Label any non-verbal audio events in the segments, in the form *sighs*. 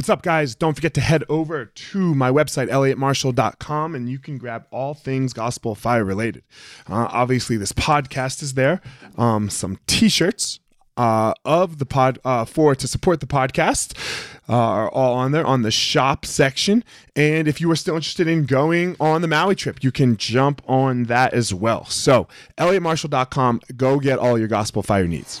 What's up, guys? Don't forget to head over to my website, elliottmarshall.com, and you can grab all things gospel fire related. Uh, obviously, this podcast is there, um, some t shirts. Uh, of the pod uh, for to support the podcast uh, are all on there on the shop section. And if you are still interested in going on the Maui trip, you can jump on that as well. So, elliottmarshall.com, go get all your gospel fire needs.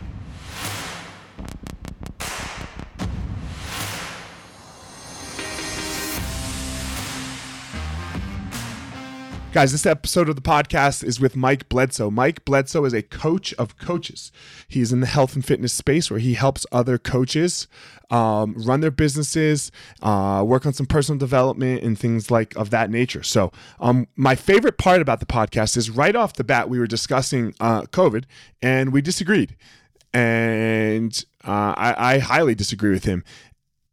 Guys, this episode of the podcast is with Mike Bledsoe. Mike Bledsoe is a coach of coaches. He's in the health and fitness space where he helps other coaches um, run their businesses, uh, work on some personal development and things like of that nature. So, um, my favorite part about the podcast is right off the bat we were discussing uh, COVID and we disagreed, and uh, I, I highly disagree with him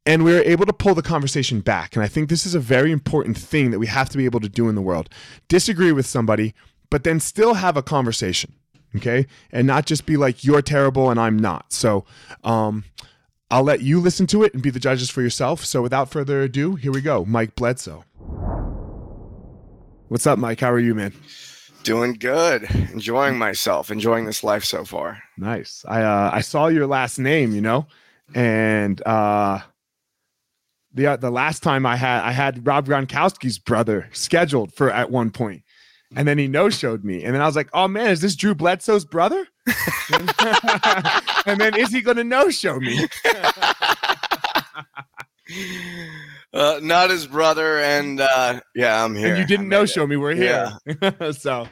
and we were able to pull the conversation back. And I think this is a very important thing that we have to be able to do in the world. Disagree with somebody, but then still have a conversation, okay? And not just be like, you're terrible and I'm not. So, um, I'll let you listen to it and be the judges for yourself. So, without further ado, here we go. Mike Bledsoe. What's up, Mike? How are you, man? Doing good. Enjoying myself. Enjoying this life so far. Nice. I uh, I saw your last name, you know, and uh, the uh, the last time I had I had Rob Gronkowski's brother scheduled for at one point, and then he no showed me, and then I was like, oh man, is this Drew Bledsoe's brother? *laughs* and then is he going to no show me? *laughs* uh, not his brother, and uh, yeah, I'm here. And you didn't no show me. We're here. Yeah. *laughs* so,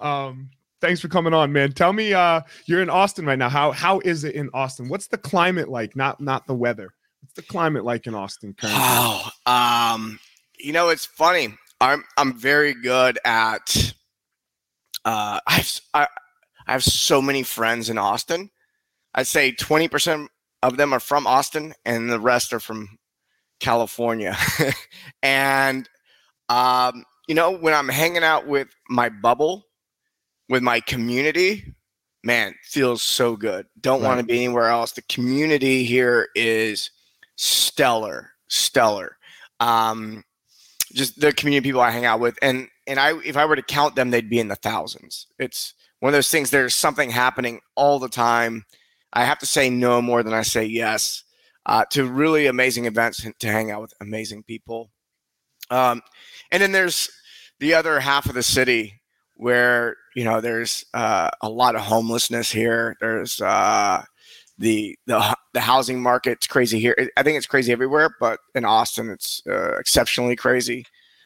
um, thanks for coming on, man. Tell me, uh, you're in Austin right now. How how is it in Austin? What's the climate like? Not not the weather. What's the climate like in Austin currently? Wow. Um, you know, it's funny. I'm I'm very good at. Uh, I've I, I have so many friends in Austin. I'd say twenty percent of them are from Austin, and the rest are from California. *laughs* and um, you know, when I'm hanging out with my bubble, with my community, man, feels so good. Don't right. want to be anywhere else. The community here is stellar, stellar. Um, just the community people I hang out with, and and I if I were to count them, they'd be in the thousands. It's one of those things. There's something happening all the time. I have to say no more than I say yes uh, to really amazing events to hang out with amazing people. Um, and then there's the other half of the city where you know there's uh, a lot of homelessness here. There's uh, the the the housing market's crazy here. I think it's crazy everywhere, but in Austin, it's uh, exceptionally crazy.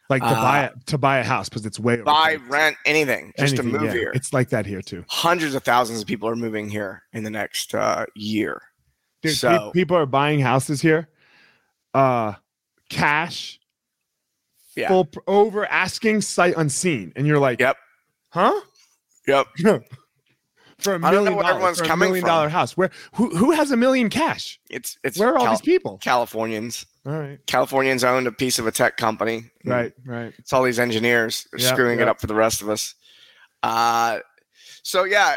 Like to uh, buy to buy a house because it's way buy rent anything just anything, to move yeah. here. It's like that here too. Hundreds of thousands of people are moving here in the next uh, year. Dude, so people are buying houses here, uh, cash, yeah. full over asking sight unseen, and you're like, yep, huh, yep. *laughs* for a million dollars for a million dollar house. Where who who has a million cash? It's it's where are all Cal- these people? Californians. All right. Californians owned a piece of a tech company. Right, right. It's all these engineers yep, screwing yep. it up for the rest of us. Uh, so yeah,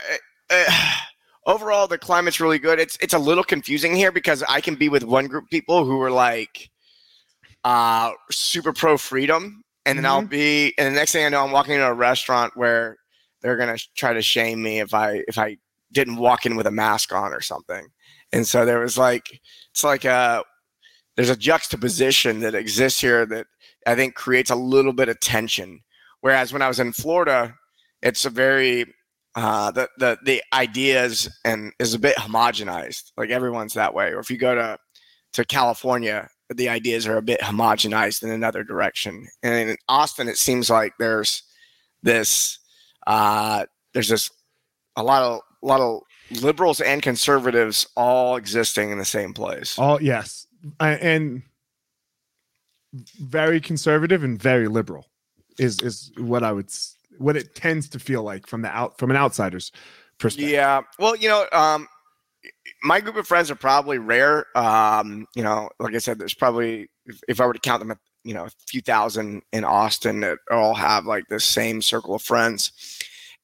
uh, *sighs* overall the climate's really good. It's it's a little confusing here because I can be with one group of people who are like uh super pro freedom and then mm-hmm. I'll be and the next thing I know I'm walking into a restaurant where they're gonna try to shame me if I if I didn't walk in with a mask on or something. And so there was like it's like a there's a juxtaposition that exists here that I think creates a little bit of tension. Whereas when I was in Florida, it's a very uh, the the the ideas and is a bit homogenized. Like everyone's that way. Or if you go to to California, the ideas are a bit homogenized in another direction. And in Austin, it seems like there's this uh, there's this a lot of a lot of liberals and conservatives all existing in the same place. All yes, and very conservative and very liberal. is is what I would what it tends to feel like from the out from an outsider's perspective. Yeah. Well, you know, um, my group of friends are probably rare. Um, you know, like I said, there's probably if, if I were to count them, you know, a few thousand in Austin that all have like the same circle of friends.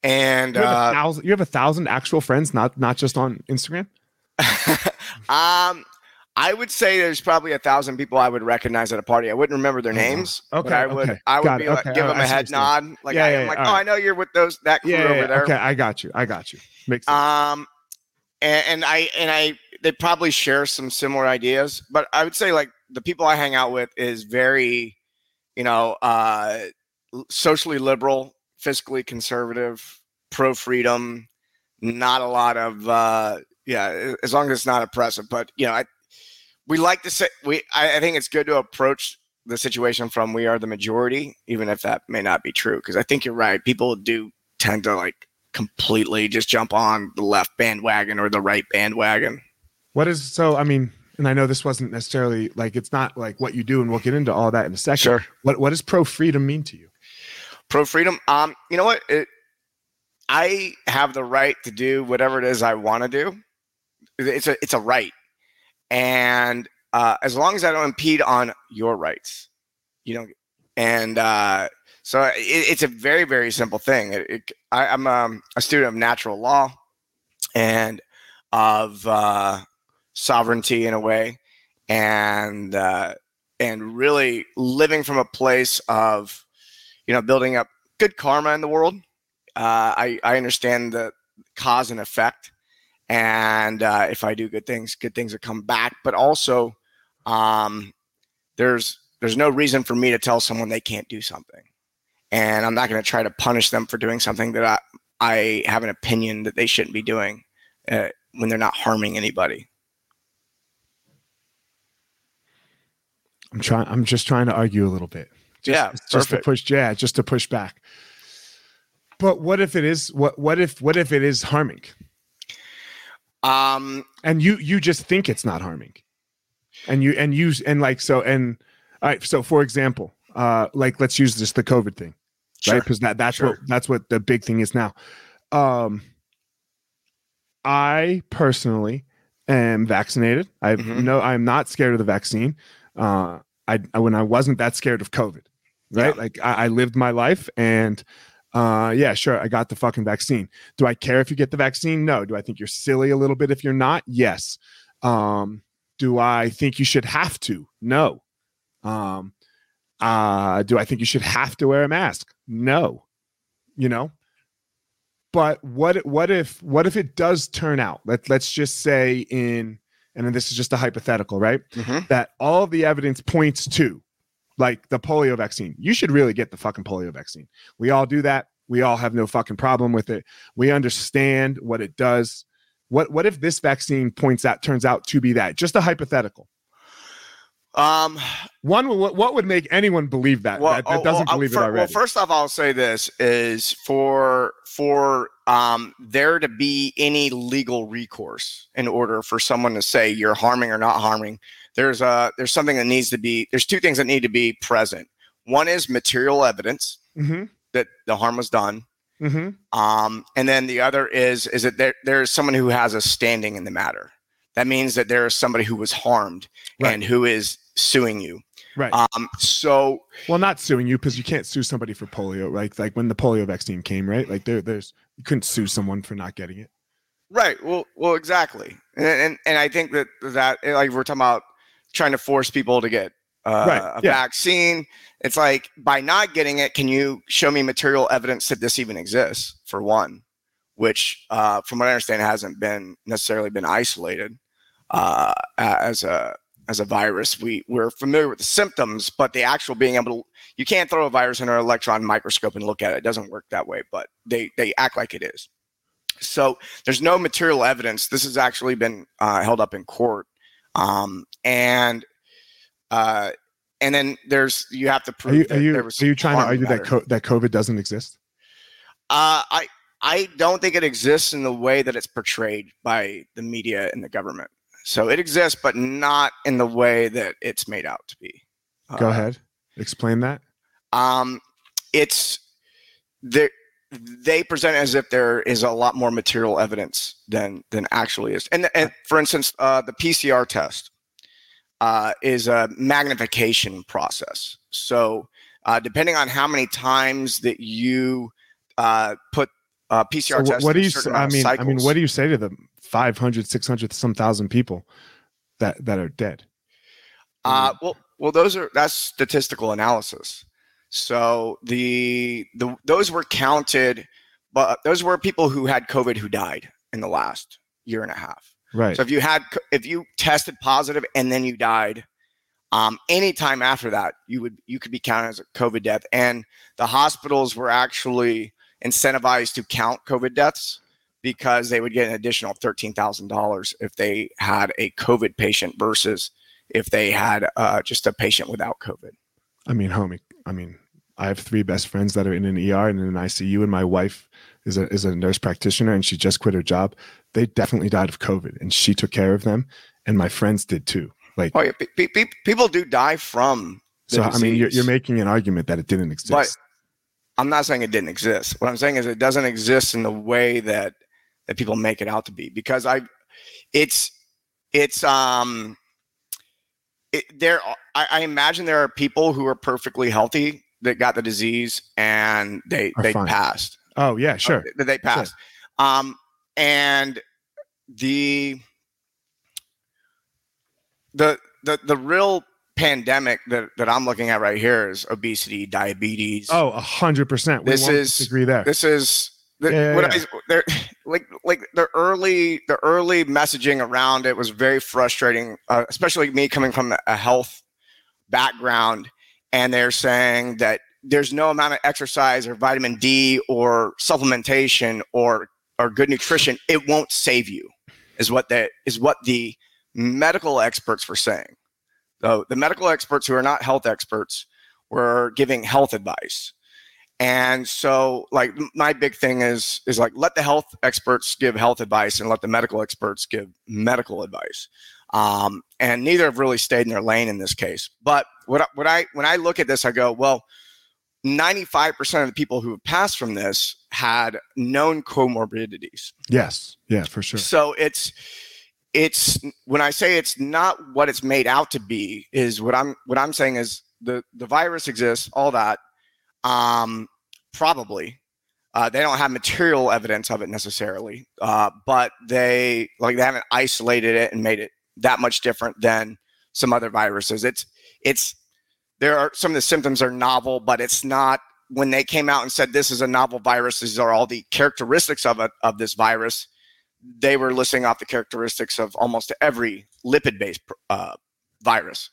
And You have, a uh, thousand, you have a thousand actual friends, not not just on Instagram. *laughs* um, I would say there's probably a thousand people I would recognize at a party. I wouldn't remember their Uh-huh. names. Okay, but I would. okay. I would Got be like, Okay, give all them right, a head nod. Like Yeah, I am yeah, like, oh, right. I know you're with those that crew Yeah, over there. okay, I got you. I got you. Makes sense. Um, and, and I and I they probably share some similar ideas, but I would say like the people I hang out with is very, you know, uh, socially liberal, fiscally conservative, pro freedom, not a lot of uh, yeah, as long as it's not oppressive. But you know, I we like to say we I, I think it's good to approach the situation from we are the majority, even if that may not be true. Because I think you're right. People do tend to like completely just jump on the left bandwagon or the right bandwagon. What is so? I mean, and I know this wasn't necessarily like it's not like what you do, and we'll get into all that in a second. Sure. What what does pro freedom mean to you? Pro freedom. Um, you know what? It, I have the right to do whatever it is I want to do. It's a it's a right, and uh, as long as I don't impede on your rights, you don't. And uh, so it, it's a very very simple thing. It, it, I, I'm um, a student of natural law and of uh, sovereignty in a way, and uh, and really living from a place of you know building up good karma in the world. Uh, I I understand the cause and effect, and uh, if I do good things, good things will come back. But also, um, there's there's no reason for me to tell someone they can't do something, and I'm not going to try to punish them for doing something that I I have an opinion that they shouldn't be doing uh, when they're not harming anybody. I'm trying. I'm just trying to argue a little bit. Just, Yeah, just to push. Yeah, just to push back. But what if it is? What what if what if it is harming? Um, And you you just think it's not harming, and you and you and like so and all right. So for example, uh, like let's use this the COVID thing, right? Because that that's Sure. what that's what the big thing is now. Um, I personally am vaccinated. I Mhm. know I'm not scared of the vaccine. Uh, I I- when I wasn't that scared of COVID, right? Yeah. Like I, I lived my life and. Uh yeah, sure. I got the fucking vaccine. Do I care if you get the vaccine? No. Do I think you're silly a little bit if you're not? Yes. Um, do I think you should have to? No. Um, uh, do I think you should have to wear a mask? No. You know. But what what if what if it does turn out? Let let's just say in and then this is just a hypothetical, right? Mhm. That all of the evidence points to like the polio vaccine. You should really get the fucking polio vaccine. We all do that. We all have no fucking problem with it. We understand what it does. What what if this vaccine points out turns out to be that? Just a hypothetical. Um, One what, what would make anyone believe that that, that oh, doesn't well, uh, believe fir- it already? Well, first off, I'll say this is for for um, there to be any legal recourse in order for someone to say you're harming or not harming. There's a there's something that needs to be. There's two things that need to be present. One is material evidence mm-hmm, that the harm was done, mm-hmm. um, and then the other is is that there there is someone who has a standing in the matter. That means that there is somebody who was harmed Right. and who is suing you. Right. Um, so well, not suing you because you can't sue somebody for polio, right? Like when the polio vaccine came, right? Like there, there's you couldn't sue someone for not getting it. Right. Well, well, exactly. And and, and I think that that like we're talking about trying to force people to get uh, Right, a yeah. vaccine. It's like by not getting it, can you show me material evidence that this even exists? For one, which uh, from what I understand hasn't been necessarily been isolated uh, as a as a virus. We we're familiar with the symptoms, but the actual being able to you can't throw a virus in an electron microscope and look at it. It doesn't work that way, but they they act like it is. So there's no material evidence. This has actually been uh, held up in court, um, and uh, and then there's you have to Are prove you that are you there was are you trying to argue that co- that COVID doesn't exist? Uh, I I don't think it exists in the way that it's portrayed by the media and the government. So it exists, but not in the way that it's made out to be. Go Uh, ahead, explain that. Um, it's there they present as if there is a lot more material evidence than than actually is. And, and for instance, uh, the PCR test uh, is a magnification process. So uh, depending on how many times that you uh, put uh, PCR So test, what do you? I mean, I mean, what do you say to the 500, 600, some thousand people that that are dead? Uh, well, well, those are that's statistical analysis. So the the those were counted, but those were people who had COVID who died in the last year and a half. Right. So if you had if you tested positive and then you died, um, anytime after that, you would you could be counted as a COVID death. And the hospitals were actually incentivized to count COVID deaths because they would get an additional thirteen thousand dollars if they had a COVID patient versus if they had uh, just a patient without COVID. I mean, homie. I mean, I have three best friends that are in an ER and in an ICU, and my wife is a is a nurse practitioner, and she just quit her job. They definitely died of COVID, and she took care of them, and my friends did too. Like, Oh yeah, pe- pe- pe- people do die from. So I mean, you're, you're making an argument that it didn't exist. But I'm not saying it didn't exist. What I'm saying is it doesn't exist in the way that that people make it out to be because I, it's, it's um, it, there. I, I imagine there are people who are perfectly healthy that got the disease and they they fine. passed. oh yeah, sure. that they passed. Um, and the the the the real pandemic that that I'm looking at right here is obesity, diabetes. Oh, a hundred percent. This is- agree there. this is the, Yeah, yeah, yeah. I, *laughs* like like the early the early messaging around it was very frustrating, uh, especially me coming from a health background, and they're saying that there's no amount of exercise or vitamin D or supplementation or or good nutrition, it won't save you, is what that is what the medical experts were saying. So the medical experts who are not health experts were giving health advice. And so like my big thing is is like let the health experts give health advice and let the medical experts give medical advice. Um, and neither have really stayed in their lane in this case. But what I, what I when I look at this, I go, well, 95% of the people who have passed from this had known comorbidities. yes, yeah, for sure. So it's it's when I say it's not what it's made out to be is what I'm what I'm saying is the the virus exists, all that. Um, probably uh, they don't have material evidence of it necessarily, uh, but they like they haven't isolated it and made it that much different than some other viruses. It's it's there are some of the symptoms are novel, but it's not when they came out and said this is a novel virus. These are all the characteristics of it of this virus they were listing off the characteristics of almost every lipid-based uh, virus.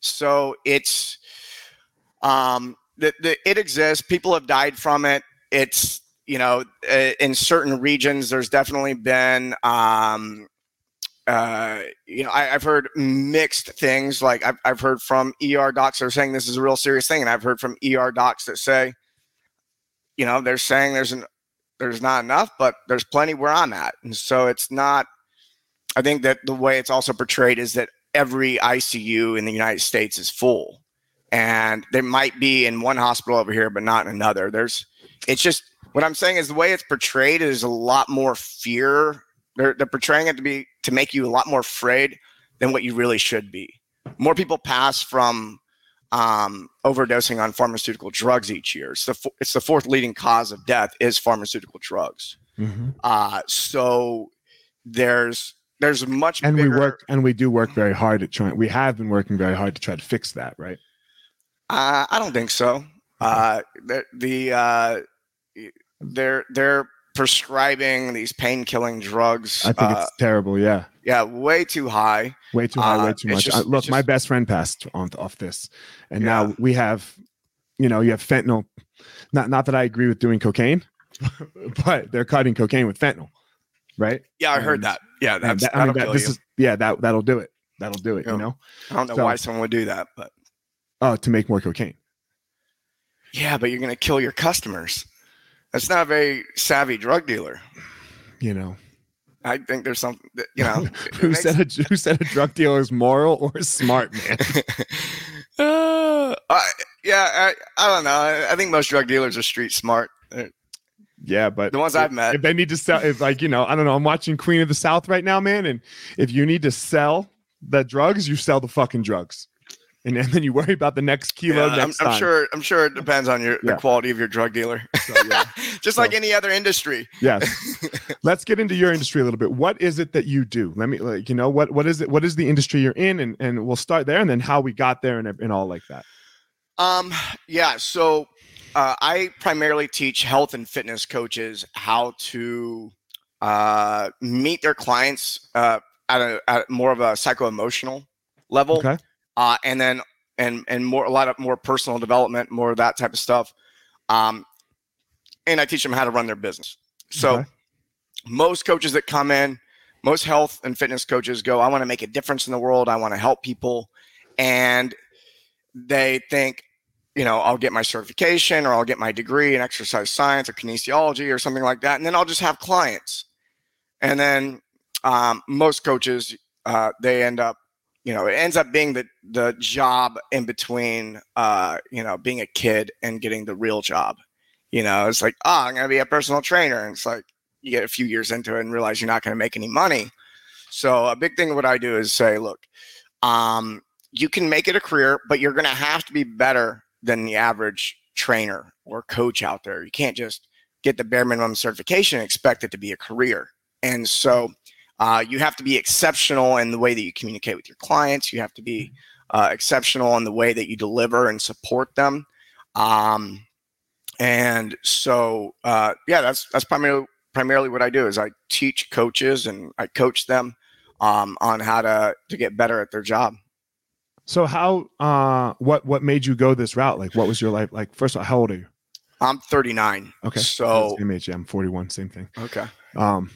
So it's um, the, the, it exists. People have died from it. It's you know uh, in certain regions there's definitely been um, uh, you know I, I've heard mixed things. Like I've, I've heard from ER docs that are saying this is a real serious thing, and I've heard from ER docs that say you know they're saying there's an there's not enough, but there's plenty where I'm at. And so it's not, I think that the way it's also portrayed is that every ICU in the United States is full. And there might be in one hospital over here, but not in another. There's, it's just, what I'm saying is the way it's portrayed is a lot more fear. They're, they're portraying it to be, to make you a lot more afraid than what you really should be. More people pass from um, overdosing on pharmaceutical drugs each year. It's the, it's the fourth leading cause of death is pharmaceutical drugs. Mhm. Uh, so there's there's much And we work, and we do work very hard at trying. We have been working very hard to try to fix that, right? Uh, I don't think so. Uh, the the uh, they're they're prescribing these pain killing drugs. I think uh, it's terrible. Yeah, yeah, way too high. way too high, uh, way too much. just- Uh, look, it's my best friend passed on off this, and Yeah. now we have, you know, you have fentanyl. Not not that I agree with doing cocaine, *laughs* but they're cutting cocaine with fentanyl, right? Yeah, I And- heard that. Yeah, that's that- I mean, that'll that, this you. is yeah, that that'll do it. That'll do it. Yeah. You know, I don't know so- why someone would do that, but oh, to make more cocaine. yeah, but you're gonna kill your customers. That's not a very savvy drug dealer. You know, I think there's something that you know. *laughs* who makes- said a who said a drug dealer is moral or smart, man? *laughs* Uh, I, yeah, I, I don't know. I, I think most drug dealers are street smart. They're- Yeah, but The ones if, I've met. if they need to sell, if like you know, I don't know, I'm watching Queen of the South right now, man, and if you need to sell the drugs, you sell the fucking drugs, and, and then you worry about the next kilo Yeah, I'm, next I'm sure. I'm sure it depends on your Yeah. the quality of your drug dealer. So, yeah. *laughs* Just like any other industry. Yes. *laughs* Let's get into your industry a little bit. What is it that you do? Let me like you know what what is it? What is the industry you're in? And and we'll start there, and then how we got there, and and all like that. Um, yeah. So uh, I primarily teach health and fitness coaches how to uh, meet their clients uh, at a at more of a psycho emotional level, Okay. Uh, and then and and more a lot of more personal development, more of that type of stuff. Um, and I teach them how to run their business. So Okay. most coaches that come in, most health and fitness coaches go, I want to make a difference in the world. I want to help people. And they think, you know, I'll get my certification or I'll get my degree in exercise science or kinesiology or something like that. And then I'll just have clients. And then um, most coaches, uh, they end up, you know, it ends up being the, the job in between, uh, you know, being a kid and getting the real job. You know, it's like, oh, I'm to be a personal trainer. And it's like, you get a few years into it and realize you're not to make any money. So a big thing what I do is say, look, um, you can make it a career, but you're to have to be better than the average trainer or coach out there. You can't just get the bare minimum certification and expect it to be a career. And so uh, you have to be exceptional in the way that you communicate with your clients. You have to be uh, exceptional in the way that you deliver and support them. Um, and so, uh, yeah, that's that's primarily primarily what I do is I teach coaches and I coach them um, on how to to get better at their job. So how uh what what made you go this route? Like what was your life like? First of all, how old are you? I'm 39. Okay. So same age. Yeah, I'm 41. Same thing. okay. Um,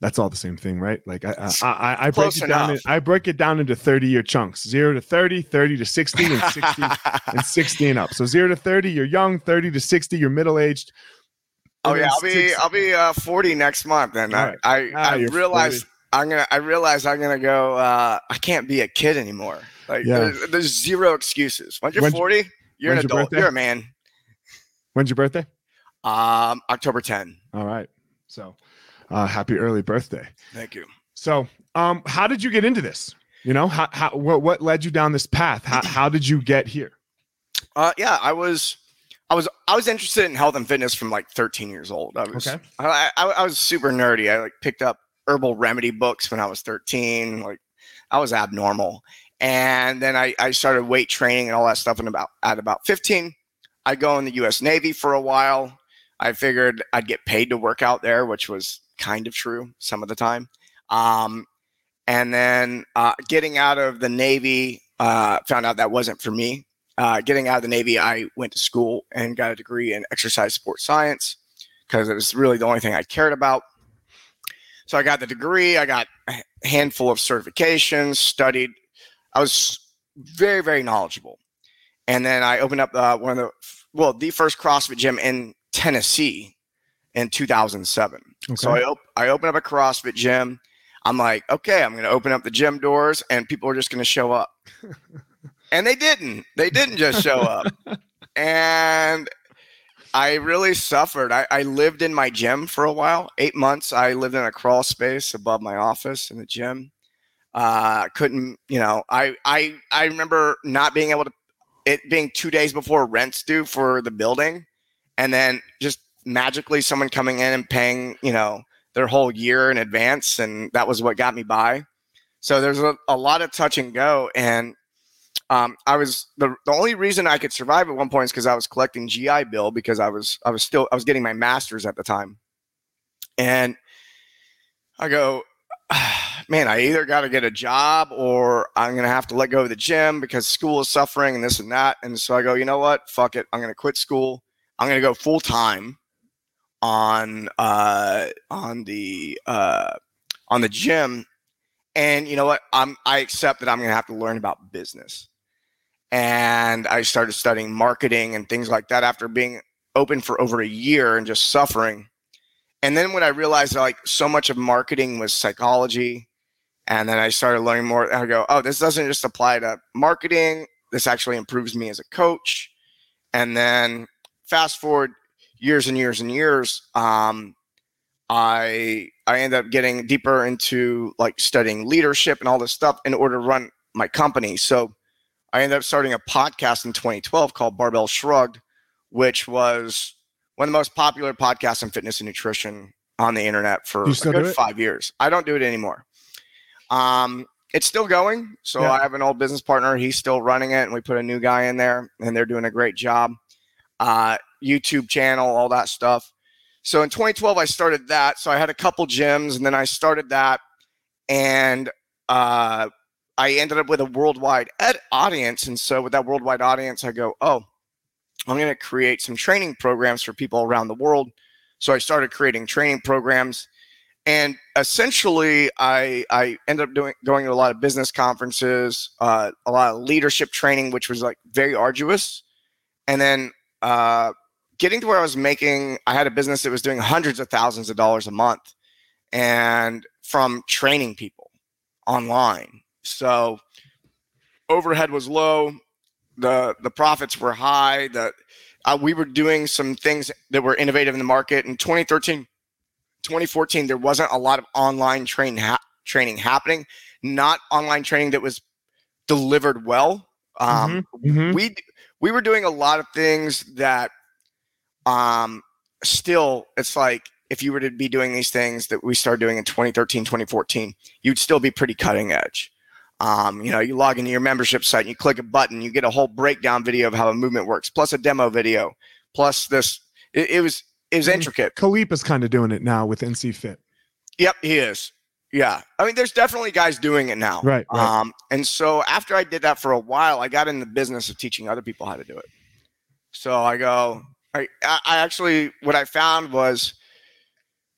that's all the same thing, right? Like I I, I, I break Close it down. In. I break it down into 30 year chunks: zero to 30, 30 to 60, and 60 *laughs* and 60 and up. So zero to 30, you're young. 30 to 60, you're middle aged. oh yeah, I'll be I'll be uh, 40 next month, and right. I I, Ah, I realize I'm gonna I realize I'm gonna go. Uh, I can't be a kid anymore. Like Yeah. there's, there's zero excuses. Once you're When's- 40, you're an when's your adult. You're a man. When's your birthday? Um, October 10. All right. So, uh, happy early birthday. Thank you. So, um, how did you get into this? You know, how, how what, what led you down this path? How, how did you get here? Uh, yeah, I was, I was, I was interested in health and fitness from like 13 years old. I was, Okay. I, I, I was super nerdy. I like picked up herbal remedy books when I was 13. Like, I was abnormal, and then I, I started weight training and all that stuff. And about at about 15, I go in the U.S. Navy for a while. I figured I'd get paid to work out there, which was kind of true some of the time. Um, and then uh, getting out of the Navy, uh, found out that wasn't for me uh, getting out of the Navy, I went to school and got a degree in exercise sports science because it was really the only thing I cared about. So I got the degree, I got a handful of certifications, studied. I was very, very knowledgeable. And then I opened up uh, one of the, well, the first CrossFit gym in Tennessee in 2007. So I, op- I opened up a CrossFit gym. I'm like, okay, I'm going to open up the gym doors and people are just going to show up. *laughs* and they didn't. They didn't just show up. and I really suffered. I, I lived in my gym for a while. Eight months. I lived in a crawl space above my office in the gym. Uh, couldn't, you know, I, I, I remember not being able to, it being two days before rent's due for the building. And then just magically someone coming in and paying, you know, their whole year in advance. And that was what got me by. So there's a, a lot of touch and go. And um, I was the, the only reason I could survive at one point is because I was collecting GI Bill because I was I was still I was getting my master's at the time, and I go, *sighs* man, I either got to get a job or I'm gonna have to let go of the gym because school is suffering and this and that. And so I go, you know what? Fuck it, I'm gonna quit school. I'm gonna go full time on uh, on the uh, on the gym. And you know what? I'm I accept that I'm gonna have to learn about business and I started studying marketing and things like that after being open for over a year and just suffering. And then when I realized like so much of marketing was psychology, and then I started learning more, I go, oh, this doesn't just apply to marketing. This actually improves me as a coach. and then fast forward years and years and years, um, I I ended up getting deeper into like studying leadership and all this stuff in order to run my company. So I ended up starting a podcast in 2012 called Barbell Shrugged, which was one of the most popular podcasts on fitness and nutrition on the internet for a good five years. I don't do it anymore. Um, it's still going. So Yeah. I have an old business partner. He's still running it, and we put a new guy in there, and they're doing a great job. Uh, YouTube channel, all that stuff. So in 2012, I started that. So I had a couple gyms, and then I started that, and uh, I ended up with a worldwide ed audience. And so with that worldwide audience, I go, oh, I'm going to create some training programs for people around the world. So I started creating training programs, and essentially, I I ended up doing going to a lot of business conferences, uh, a lot of leadership training, which was like very arduous, and then uh, getting to where I was making. I had a business that was doing hundreds of thousands of dollars a month, and from training people online. So overhead was low, the the profits were high. The uh, we were doing some things that were innovative in the market in 2013 2014 there wasn't a lot of online train ha- training happening not online training that was delivered well um, Mhm. we we were doing a lot of things that um still it's like if you were to be doing these things that we started doing in 2013 2014 you'd still be pretty cutting edge um, you know you log into your membership site and you click a button you get a whole breakdown video of how a movement works plus a demo video plus this it, it was it was intricate Khalipa is kind of doing it now with NC Fit. Yep, he is. Yeah. I mean, there's definitely guys doing it now. Right, right. Um, and so after I did that for a while, I got in the business of teaching other people how to do it. So I go, I, I actually, what I found was,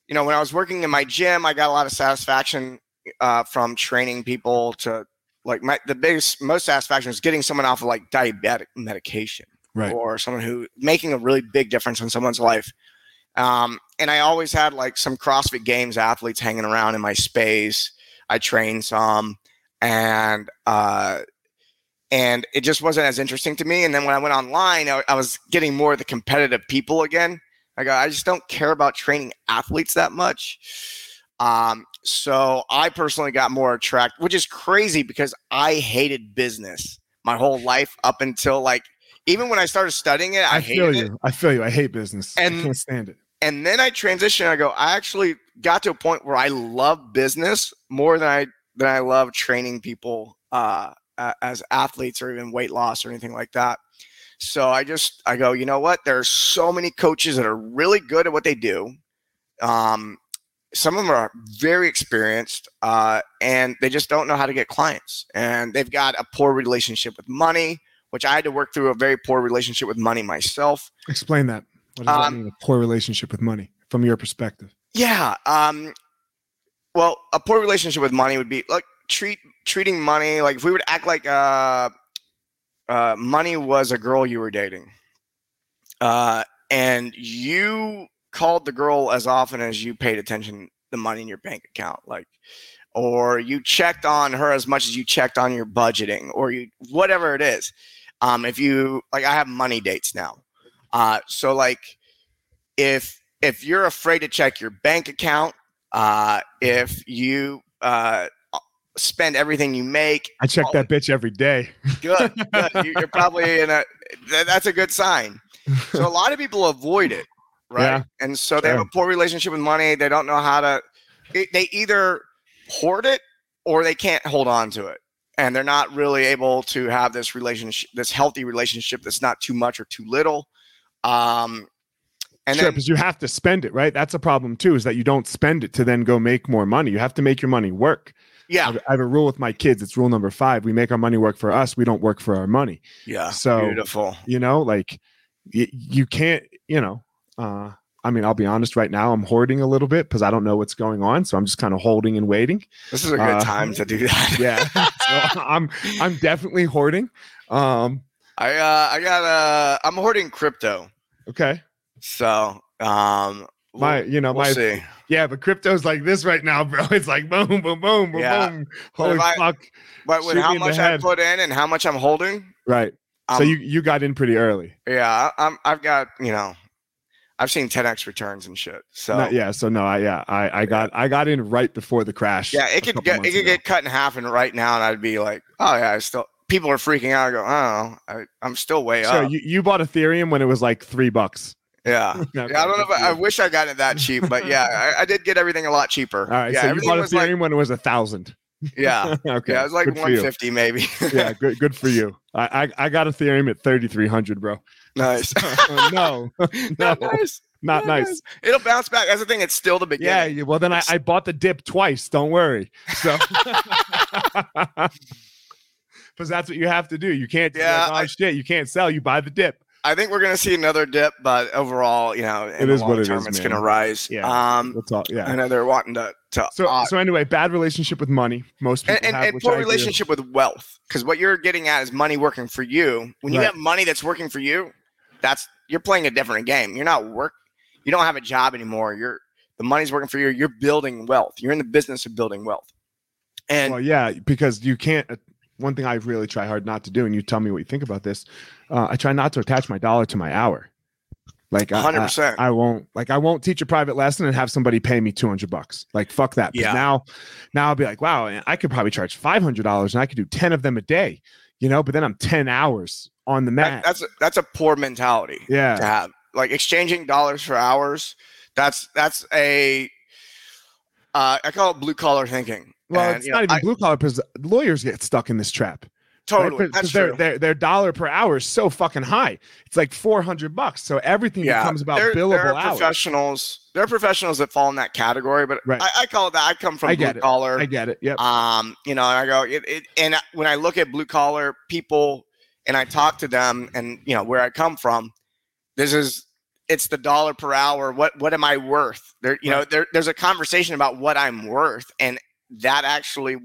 you know, when I was working in my gym, I got a lot of satisfaction uh, from training people to like my, the biggest, most satisfaction was getting someone off of like diabetic medication Right. or someone who making a really big difference in someone's life. Um, and I always had like some CrossFit Games athletes hanging around in my space. I trained some, and uh, and it just wasn't as interesting to me. And then when I went online, I, I was getting more of the competitive people again. I go, I just don't care about training athletes that much. Um, so I personally got more attracted, which is crazy because I hated business my whole life up until like even when I started studying it, I, I feel hated it. you. I feel you. I hate business. And- I can't stand it. And then I transitioned. I go, I actually got to a point where I love business more than I than I love training people uh, as athletes or even weight loss or anything like that. So I just I go, you know what? There are so many coaches that are really good at what they do. Um, some of them are very experienced, uh, and they just don't know how to get clients. And they've got a poor relationship with money, which I had to work through a very poor relationship with money myself. Explain that. What does Um, that mean? A poor relationship with money from your perspective. Yeah. Um, well, a poor relationship with money would be like treat treating money like if we would act like uh, uh, money was a girl you were dating, uh, and you called the girl as often as you paid attention the money in your bank account, like, or you checked on her as much as you checked on your budgeting, or you whatever it is. Um, if you like, I have money dates now, uh, so like, if if you're afraid to check your bank account, uh, if you uh, spend everything you make, I check that bitch every day. good, good. You- *laughs* You're probably in a. That's a good sign. So a lot of people avoid it, right? Yeah, and so they have a poor relationship with money. They don't know how to. They either hoard it or they can't hold on to it, and they're not really able to have this relationship, this healthy relationship that's not too much or too little. Um, and sure, because you have to spend it, right? That's a problem too, is that you don't spend it to then go make more money. You have to make your money work. Yeah, I have a rule with my kids. It's rule number five. We make our money work for us. We don't work for our money. yeah, So- beautiful. You know, like y- you can't, you know, uh, I mean, I'll be honest right now, I'm hoarding a little bit because I don't know what's going on. So I'm just kind of holding and waiting. This is a good Uh, time to do that. *laughs* Yeah. so *laughs* I'm I'm definitely hoarding. Um, I uh, I got uh, I'm hoarding crypto, okay. so um, My, you know, we'll my see. yeah, but crypto's like this right now, *laughs* bro. It's like boom, boom, boom, boom, Yeah. boom. But Holy I- fuck. But with shoot how me in the much I put in and how much I'm holding, Right. so Um, you you got in pretty early. Yeah, I- I'm. I've got you know, I've seen 10x returns and shit. So No, yeah. So no, I yeah, I I got I got in right before the crash. yeah, it could get it could ago. get cut in half, and right now, and I'd be like, oh yeah, I still. People are freaking out. I go, oh, I, I'm still way So up. you, you bought Ethereum when it was like three bucks. yeah. *laughs* Yeah, I don't know if I, I wish I got it that cheap, but yeah, I, I did get everything a lot cheaper. All right, yeah, so you bought Ethereum like, when it was a thousand. yeah, *laughs* okay, yeah, it was like good 150 maybe. yeah, good good for you. *laughs* I I, I got Ethereum at thirty three hundred, bro. nice. no, no, Not nice. not nice. It'll bounce back. That's the thing. It's still the beginning. yeah, well then I, I bought the dip twice. Don't worry. So, because that's what you have to do. You can't. Yeah, Yeah, oh I- shit, you can't sell. You buy the dip. I think we're gonna see another dip, but overall, you know, in It the is what long it term, is, it's gonna rise. Yeah. Um, all. I Yeah. know they're wanting to. to So uh, so anyway, bad relationship with money. Most people and, and, have. and poor I relationship with wealth, because what you're getting at is money working for you. When you Right. have money that's working for you, that's you're playing a different game. You're not work. You don't have a job anymore. You're the money's working for you. You're building wealth. You're in the business of building wealth. And Well, yeah, because you can't. One thing I really try hard not to do, and you tell me what you think about this. Uh, I try not to attach my dollar to my hour. Like I- I- 100%. I won't like I won't teach a private lesson and have somebody pay me 200 bucks. Like fuck that. Yeah. Now now I'll be like, wow, I could probably charge $500 and I could do 10 of them a day. You know, but then I'm 10 hours on the that- mat. that's a, that's a poor mentality. yeah. to have. Like exchanging dollars for hours. That's that's a uh, I call it blue collar thinking. Well, And, it's not know, even I- blue collar because lawyers get stuck in this trap. right? totally. 'cause That's their, true. their their dollar per hour is so fucking high. It's like 400 bucks. So everything yeah, becomes about there, billable there hours. professionals. There are professionals that fall in that category, but Right. I, I call it that. I come from I blue collar. I get it. Yep. um, you know, and I go, it, it, and when I look at blue collar people and I talk to them and, you know, where I come from, this is, it's the dollar per hour. What, what am I worth? There, you know, there, there's a conversation about what I'm worth and that actually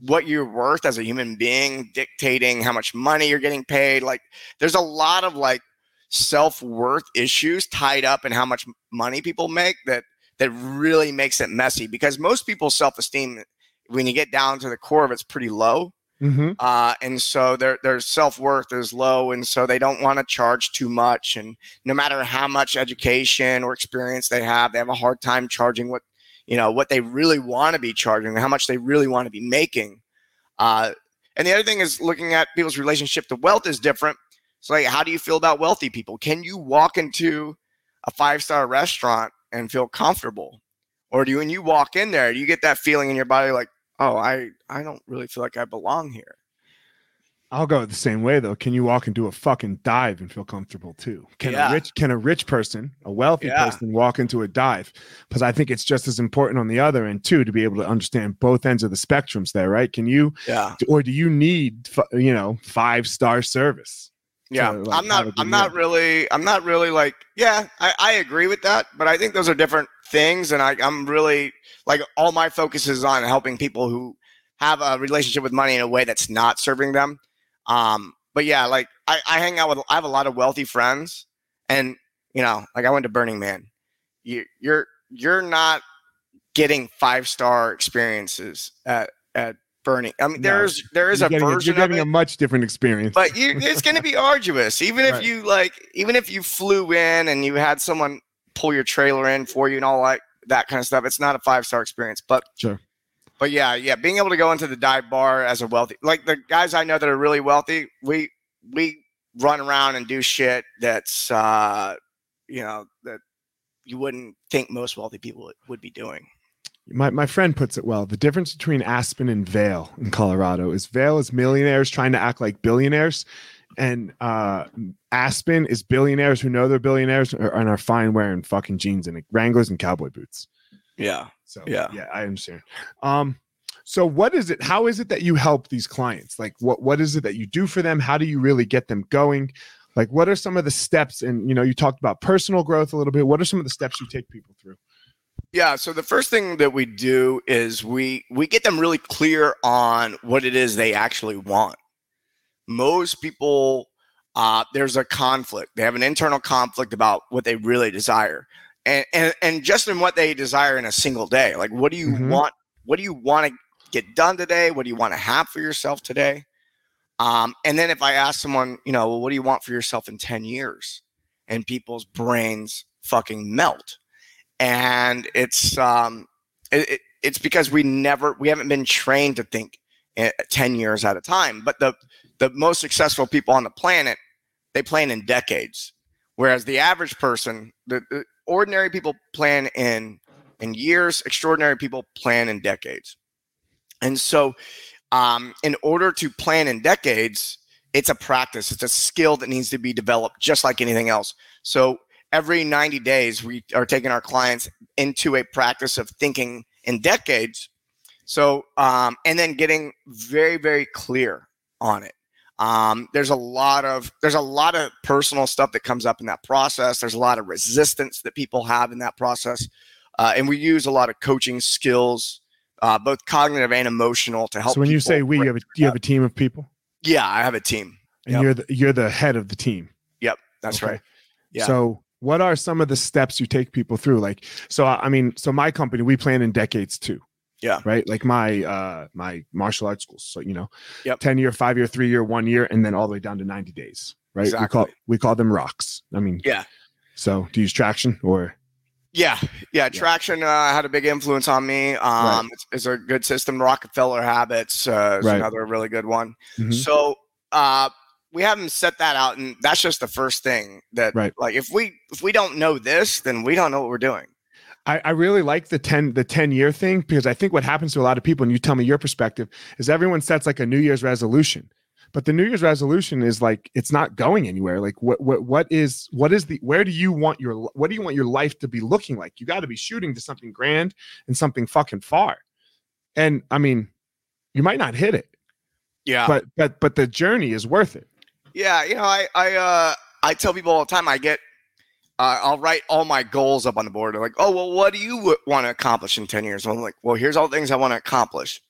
what you're worth as a human being dictating how much money you're getting paid. Like there's a lot of like self-worth issues tied up in how much money people make that that really makes it messy because most people's self-esteem when you get down to the core of it's pretty low hmm uh, and so their their self-worth is low and so they don't want to charge too much and no matter how much education or experience they have they have a hard time charging what you know what they really want to be charging how much they really want to be making. Uh, and the other thing is looking at people's relationship to wealth is different. It's like how do you feel about wealthy people? Can you walk into a five-star restaurant and feel comfortable? Or do you when you walk in there do you get that feeling in your body like oh i i don't really feel like i belong here I'll go the same way though. Can you walk and do a fucking dive and feel comfortable too? Can Yeah. a rich can a rich person, a wealthy Yeah. person walk into a dive? Because I think it's just as important on the other end too to be able to understand both ends of the spectrums there, right? Can you yeah or do you need you know, five star service? yeah to, like, i'm not i'm not really i'm not really like yeah I, I agree with that but i think those are different things and I, i'm really like all my focus is on helping people who have a relationship with money in a way that's not serving them um but yeah like i, I hang out with i have a lot of wealthy friends and you know like i went to burning man you you're you're not getting five star experiences at at burning i mean No. there's there is You're a getting, version you're getting of a it much different experience. but you it's going to be *laughs* arduous even if you like even if you flew in and you had someone pull your trailer in for you and all like that kind of stuff it's not a five star experience but Sure. But yeah yeah being able to go into the dive bar as a wealthy like the guys i know that are really wealthy we we run around and do shit that's uh you know that you wouldn't think most wealthy people would, be doing My, my friend puts it well. The difference between Aspen and Vail in Colorado is Vail is millionaires trying to act like billionaires, and uh, Aspen is billionaires who know they're billionaires and are fine wearing fucking jeans and Wranglers and cowboy boots. Yeah So Yeah. yeah, I understand. Um, so what is it? How is it that you help these clients? Like, what what is it that you do for them? How do you really get them going? Like, what are some of the steps? And you know, you talked about personal growth a little bit. What are some of the steps you take people through? Yeah, so the first thing that we do is we we get them really clear on what it is they actually want. Most people uh, there's a conflict. They have an internal conflict about what they really desire. And and and just in what they desire in a single day. Like what do you Mhm. want what do you want to get done today? What do you want to have for yourself today? Um, and then if I ask someone, you know, well, what do you want for yourself in 10 years? And people's brains fucking melt. And it's um it, it, it's because we never we haven't been trained to think 10 years at a time. But the the most successful people on the planet, they plan in decades. Whereas the average person, the, the ordinary people plan in in years, extraordinary people plan in decades. And so um, in order to plan in decades, it's a practice, it's a skill that needs to be developed just like anything else. So every 90 days, we are taking our clients into a practice of thinking in decades. So, um, and then getting very, very clear on it. Um, there's a lot of there's a lot of personal stuff that comes up in that process. There's a lot of resistance that people have in that process, uh, and we use a lot of coaching skills uh, both cognitive and emotional to help. So when you say we, you have a, you have a team of people. Yeah, I have a team, and yep. you're the you're the head of the team. Yep, that's okay. right. Yeah. So what are some of the steps you take people through? Like, so I mean, so my company we plan in decades too. Yeah. Right. Like my uh my martial arts schools. So you know, yep. ten year, five year, three year, one year, and then all the way down to ninety days. Right. Exactly. We call we call them rocks. I mean, yeah. So do you use traction or? Yeah, yeah. Traction uh, had a big influence on me. Um, right. it's, it's, a good system. Rockefeller Habits uh, is right. another really good one. Mm-hmm. So uh, we haven't set that out, and that's just the first thing. That right. like if we if we don't know this, then we don't know what we're doing. I, I really like the 10 the 10 year thing because I think what happens to a lot of people, and you tell me your perspective, is everyone sets like a New Year's resolution. But the new year's resolution is like it's not going anywhere. Like what what what is what is the where do you want your what do you want your life to be looking like? You got to be shooting to something grand and something fucking far. And i mean you might not hit it. Yeah. But but but the journey is worth it. Yeah you know i i uh i tell people all the time i get uh, I'll write all my goals up on the board. They're like, oh, well, what do you w- want to accomplish in 10 years? And I'm like, well, here's all the things I want to accomplish.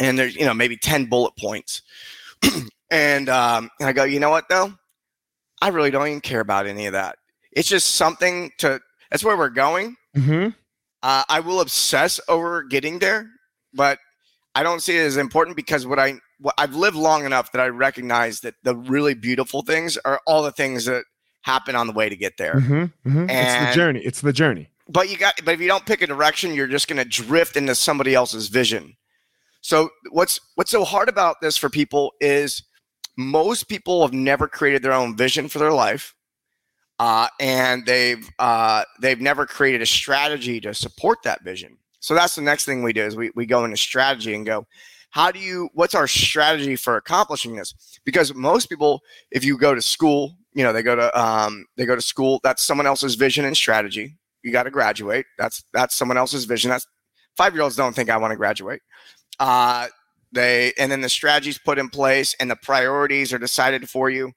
And there's, you know, maybe 10 bullet points. *clears throat* and um, and I go, you know what though? I really don't even care about any of that. It's just something to. That's where we're going. Mm-hmm. Uh, I will obsess over getting there, but I don't see it as important because what I what I've lived long enough that I recognize that the really beautiful things are all the things that happen on the way to get there. Mm-hmm, mm-hmm. it's the journey. It's the journey. But you got. But if you don't pick a direction, you're just going to drift into somebody else's vision. So what's what's so hard about this for people is most people have never created their own vision for their life, uh, and they've uh, they've never created a strategy to support that vision. So that's the next thing we do is we we go into strategy and go, how do you what's our strategy for accomplishing this? Because most people, if you go to school, you know they go to um, they go to school. That's someone else's vision and strategy. You got to graduate. That's that's someone else's vision. That's five year olds don't think I want to graduate. Uh, they and then the strategies put in place and the priorities are decided for you,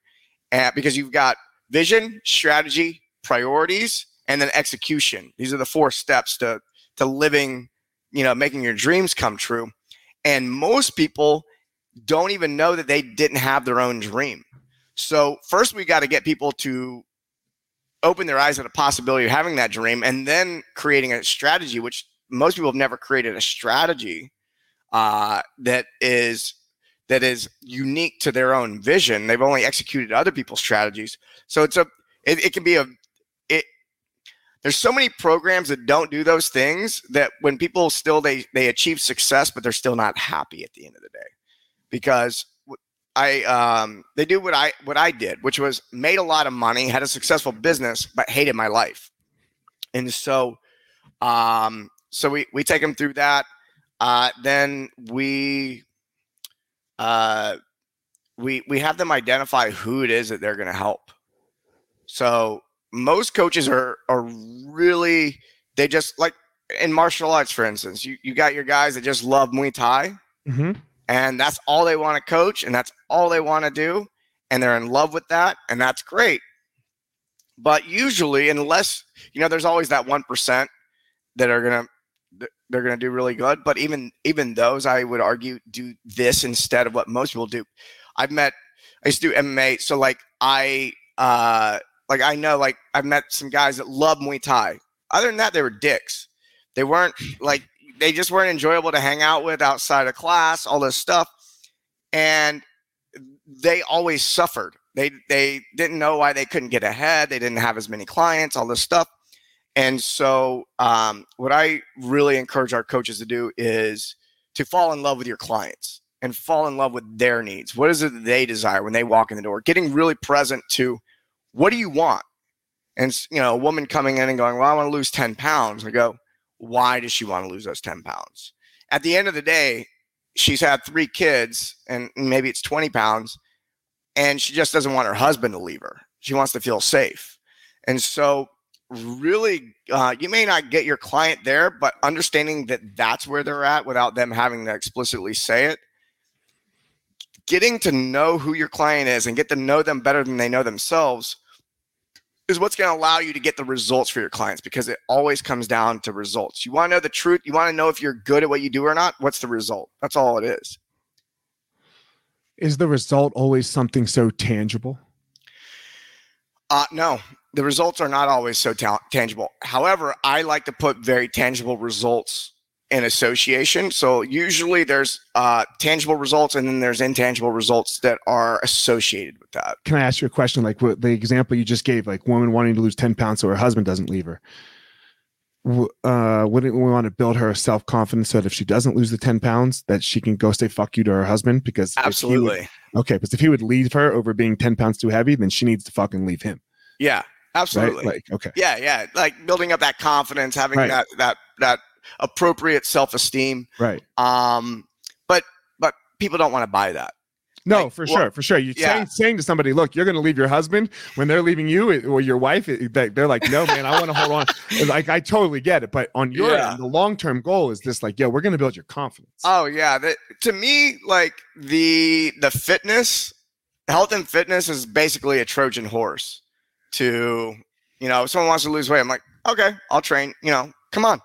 and because you've got vision, strategy, priorities, and then execution. These are the four steps to to living, you know, making your dreams come true. And most people don't even know that they didn't have their own dream. So first we got to get people to open their eyes to the possibility of having that dream and then creating a strategy, which most people have never created a strategy uh, that is that is unique to their own vision. They've only executed other people's strategies. So it's a it, it can be a there's so many programs that don't do those things that when people still they they achieve success but they're still not happy at the end of the day. Because I um they do what I what I did which was made a lot of money had a successful business but hated my life. And so um so we we take them through that. Uh, then we uh, we we have them identify who it is that they're going to help. So most coaches are are really they just like in martial arts, for instance, you you got your guys that just love Muay Thai, mm-hmm. and that's all they want to coach, and that's all they want to do, and they're in love with that, and that's great. But usually, unless you know, there's always that one percent that are gonna they're going to do really good. But even even those, I would argue, do this instead of what most people do. I've met, I used to do MMA, so like I, uh, like I know, like I've met some guys that love Muay Thai. Other than that, they were dicks. They weren't like they just weren't enjoyable to hang out with outside of class, all this stuff. And they always suffered. They they didn't know why they couldn't get ahead. They didn't have as many clients, all this stuff. And so, um, what I really encourage our coaches to do is to fall in love with your clients and fall in love with their needs. What is it that they desire when they walk in the door? Getting really present to what do you want? And you know, a woman coming in and going, "Well, I want to lose ten pounds." I go, "Why does she want to lose those ten pounds?" At the end of the day, she's had three kids, and maybe it's twenty pounds, and she just doesn't want her husband to leave her. She wants to feel safe, and so really uh, you may not get your client there but understanding that that's where they're at without them having to explicitly say it getting to know who your client is and get to know them better than they know themselves is what's going to allow you to get the results for your clients because it always comes down to results. You want to know the truth you want to know if you're good at what you do or not what's the result? That's all it is. Is the result always something so tangible? Uh, no. The results are not always so ta- tangible. However, I like to put very tangible results in association. So usually there's uh, tangible results and then there's intangible results that are associated with that. Can I ask you a question? Like what the example you just gave, like woman wanting to lose 10 pounds so her husband doesn't leave her. Uh, wouldn't we want to build her self confidence so that if she doesn't lose the 10 pounds, that she can go say fuck you to her husband? Because absolutely. Would, okay. Because if he would leave her over being 10 pounds too heavy, then she needs to fucking leave him. Yeah. Absolutely. Right? Like, okay. Yeah, yeah. Like building up that confidence, having Right. that that that appropriate self-esteem. Right. Um, but but people don't want to buy that. No, Like, for well, sure, for sure. You're yeah. saying, saying to somebody, "Look, you're going to leave your husband when they're leaving you or your wife." it- they- They're like, "No, man, I want to hold on." *laughs* Like, I totally get it, but on your Yeah. end, the long term goal is this: like, yo, we're going to build your confidence. Oh yeah. That to me, like the the fitness, health and fitness is basically a Trojan horse to, you know, if someone wants to lose weight, I'm like, okay, I'll train, you know, come on.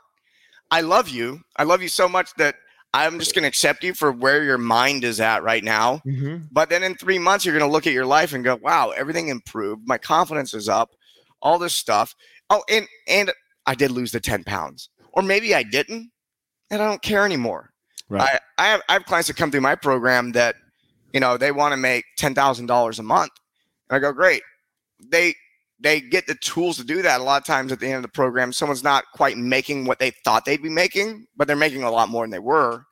I love you. I love you so much that I'm just gonna accept you for where your mind is at right now. Mhm. But then in three months, you're going to look at your life and go, wow, everything improved. My confidence is up, all this stuff. Oh, and, and I did lose the 10 pounds. Or maybe I didn't, and I don't care anymore. Right. I, I, have, I have clients that come through my program that, you know, they want to make $10,000 a month. And I go, great. They, they get the tools to do that a lot of times at the end of the program. Someone's not quite making what they thought they'd be making, but they're making a lot more than they were.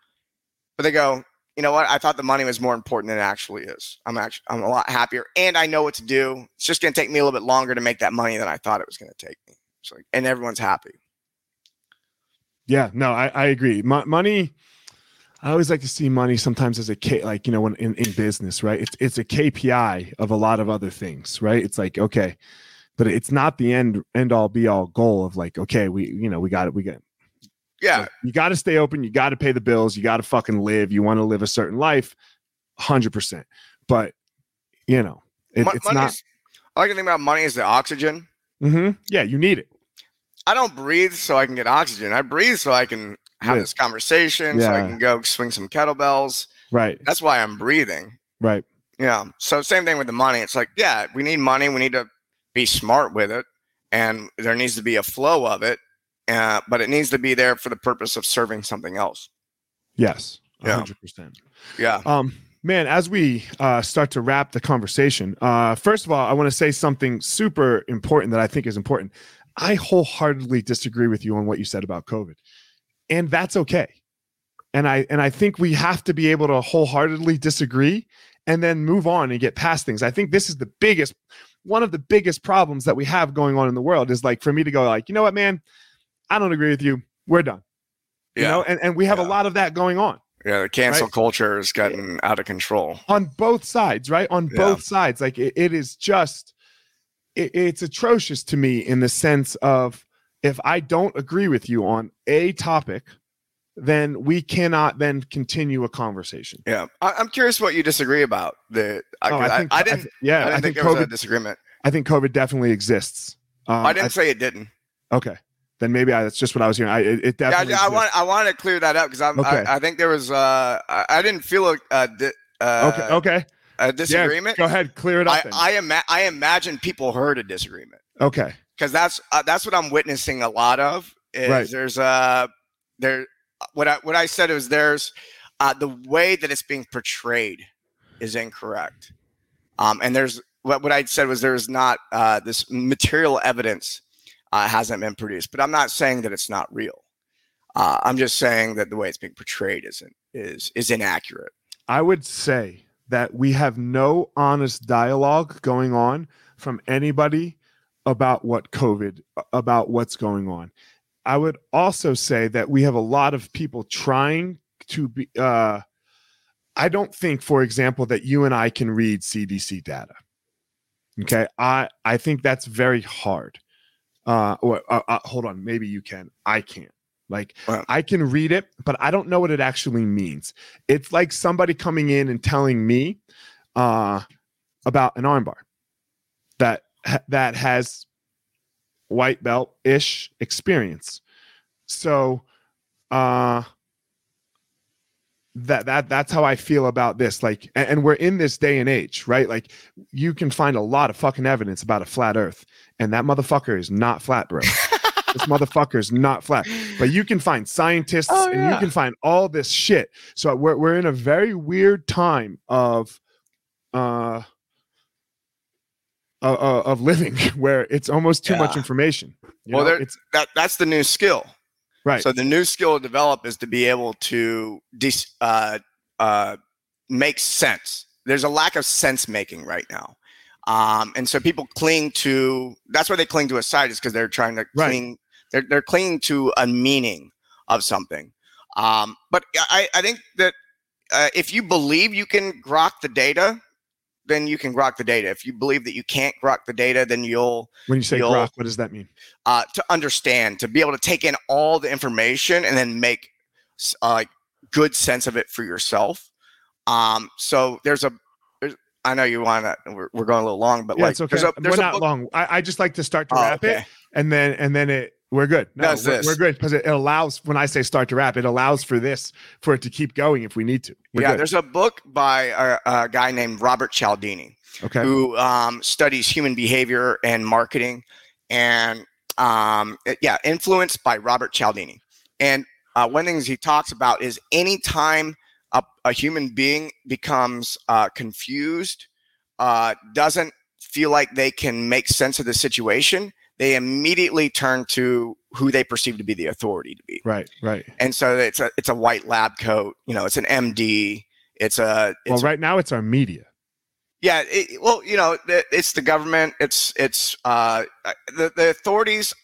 But they go, you know what? I thought the money was more important than it actually is. I'm actually I'm a lot happier, and I know what to do. It's just going to take me a little bit longer to make that money than I thought it was going to take me. So, and everyone's happy. Yeah, no, I, I agree. Mo- money, I always like to see money sometimes as a K, like you know, when in, in business, right? It's it's a KPI of a lot of other things, right? It's like okay, but it's not the end end all be all goal of like okay, we you know we got it, we got Yeah, Like, you got to stay open. You got to pay the bills. You got to fucking live. You want to live a certain life, hundred percent. But you know, it, Mo- it's not. I like to think about money as the oxygen. mm-hmm. Yeah, you need it. I don't breathe so I can get oxygen. I breathe so I can have Yeah. this conversation, so I can go swing some kettlebells. Right. That's why I'm breathing. Right. Yeah. So same thing with the money. It's like, yeah, we need money. We need to be smart with it, and there needs to be a flow of it. Uh, but it needs to be there for the purpose of serving something else. Yes. Yeah. hundred percent. Yeah. Um, man, as we uh, start to wrap the conversation, uh, first of all, I want to say something super important that I think is important. I wholeheartedly disagree with you on what you said about COVID, and that's okay. And I and I think we have to be able to wholeheartedly disagree and then move on and get past things. I think this is the biggest, one of the biggest problems that we have going on in the world is like for me to go like, you know what, man, I don't agree with you. We're done. You know, and, and we have a lot of that going on. Yeah. The cancel Right. culture is getting out of control. on both sides, right? On Yeah. both sides. Like it, it is just, it, it's atrocious to me in the sense of if I don't agree with you on a topic, then we cannot then continue a conversation. Yeah. I, I'm curious what you disagree about. The I, Oh, I, think- I didn't. th- yeah, I didn't I, think, think, there was a COVID. disagreement. I think COVID definitely exists. Um, I didn't say it didn't. okay, then maybe I, that's just what I was hearing. I, it, it Yeah, definitely. I, I want I want to clear that up because I'm Okay. I, I think there was uh I, I didn't feel a a, di- uh, okay, okay. a Yeah, disagreement. go ahead, clear it up. I. I, ima- I imagine people heard a disagreement okay, because that's uh, that's what I'm witnessing a lot of. Is Right. there's uh there what I what I said is there's uh the way that it's being portrayed is incorrect. Um, and there's what, what I said was there's not uh, this material evidence uh, hasn't been produced, but I'm not saying that it's not real. Uh, I'm just saying that the way it's being portrayed isn't is is inaccurate. I would say that we have no honest dialogue going on from anybody about what COVID, about what's going on. I would also say that we have a lot of people trying to be. Uh, I don't think, for example, that you and I can read CDC data. Okay, I I think that's very hard. Uh, or uh, uh, hold on, maybe you can. I can't. Like I can read it, but I don't know what it actually means. It's like somebody coming in and telling me uh, about an armbar that that has white belt ish experience. So uh that that that's how I feel about this. Like, and, and, we're in this day and age, right? Like, you can find a lot of fucking evidence about a flat Earth, and that motherfucker is not flat, bro. *laughs* this motherfucker is not flat. But you can find scientists, oh, yeah. and you can find all this shit. So we're we're in a very weird time of, uh, uh, uh of living *laughs* where it's almost too yeah. much information. well, know? it's that that's the new skill Right. So the new skill to develop is to be able to de- uh, uh, make sense. There's a lack of sense making right now. Um, and so people cling to that's why they cling to a site is because they're trying to right. cling they're, they're clinging to a meaning of something. Um, but I, I think that uh, if you believe you can grok the data, then you can grok the data. If you believe that you can't grok the data, then you'll. When you say grok, what does that mean? Uh, to understand, to be able to take in all the information and then make uh, good sense of it for yourself. Um, so there's a I know you want to. We're, we're going a little long, but yeah, like, it's okay. There's a, there's we're not book. long. I, I, just like to start to oh, wrap okay. it, and then and then it we're good. No, we're, we're, good because it allows. When I say start to wrap, it allows for this for it to keep going if we need to. We're yeah, good. there's a book by a, a, guy named Robert Cialdini, okay. who um, studies human behavior and marketing, and um, it, yeah, influenced by Robert Cialdini. And uh, one of the things he talks about is anytime a, a human being becomes uh, confused, uh, doesn't feel like they can make sense of the situation they immediately turn to who they perceive to be the authority to be. Right, right. And so it's a it's a white lab coat. You know, it's an MD. It's a it's, well, right now it's our media. Yeah, it, well, you know, it's the government. It's it's uh, the the authorities.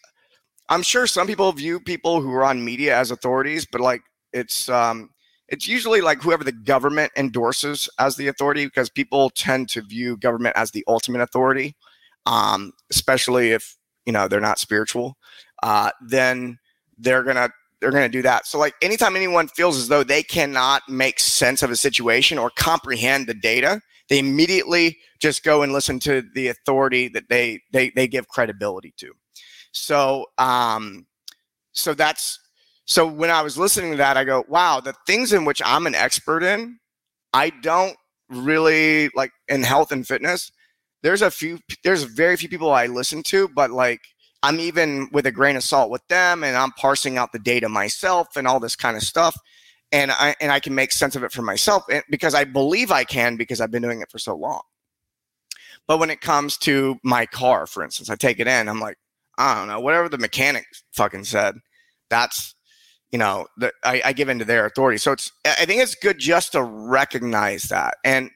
I'm sure some people view people who are on media as authorities, but like it's um, it's usually like whoever the government endorses as the authority because people tend to view government as the ultimate authority, um, especially if you know they're not spiritual, uh, then they're gonna they're gonna do that. So like anytime anyone feels as though they cannot make sense of a situation or comprehend the data, they immediately just go and listen to the authority that they they they give credibility to. So um, so that's so when I was listening to that, I go, wow, the things in which I'm an expert in, I don't really like in health and fitness there's a few there's very few people I listen to, but like I'm even with a grain of salt with them and I'm parsing out the data myself and all this kind of stuff. And I and I can make sense of it for myself because I believe I can because I've been doing it for so long. But when it comes to my car, for instance, I take it in, I'm like, I don't know, whatever the mechanic fucking said, that's you know, that I, I give into their authority. So it's I think it's good just to recognize that. And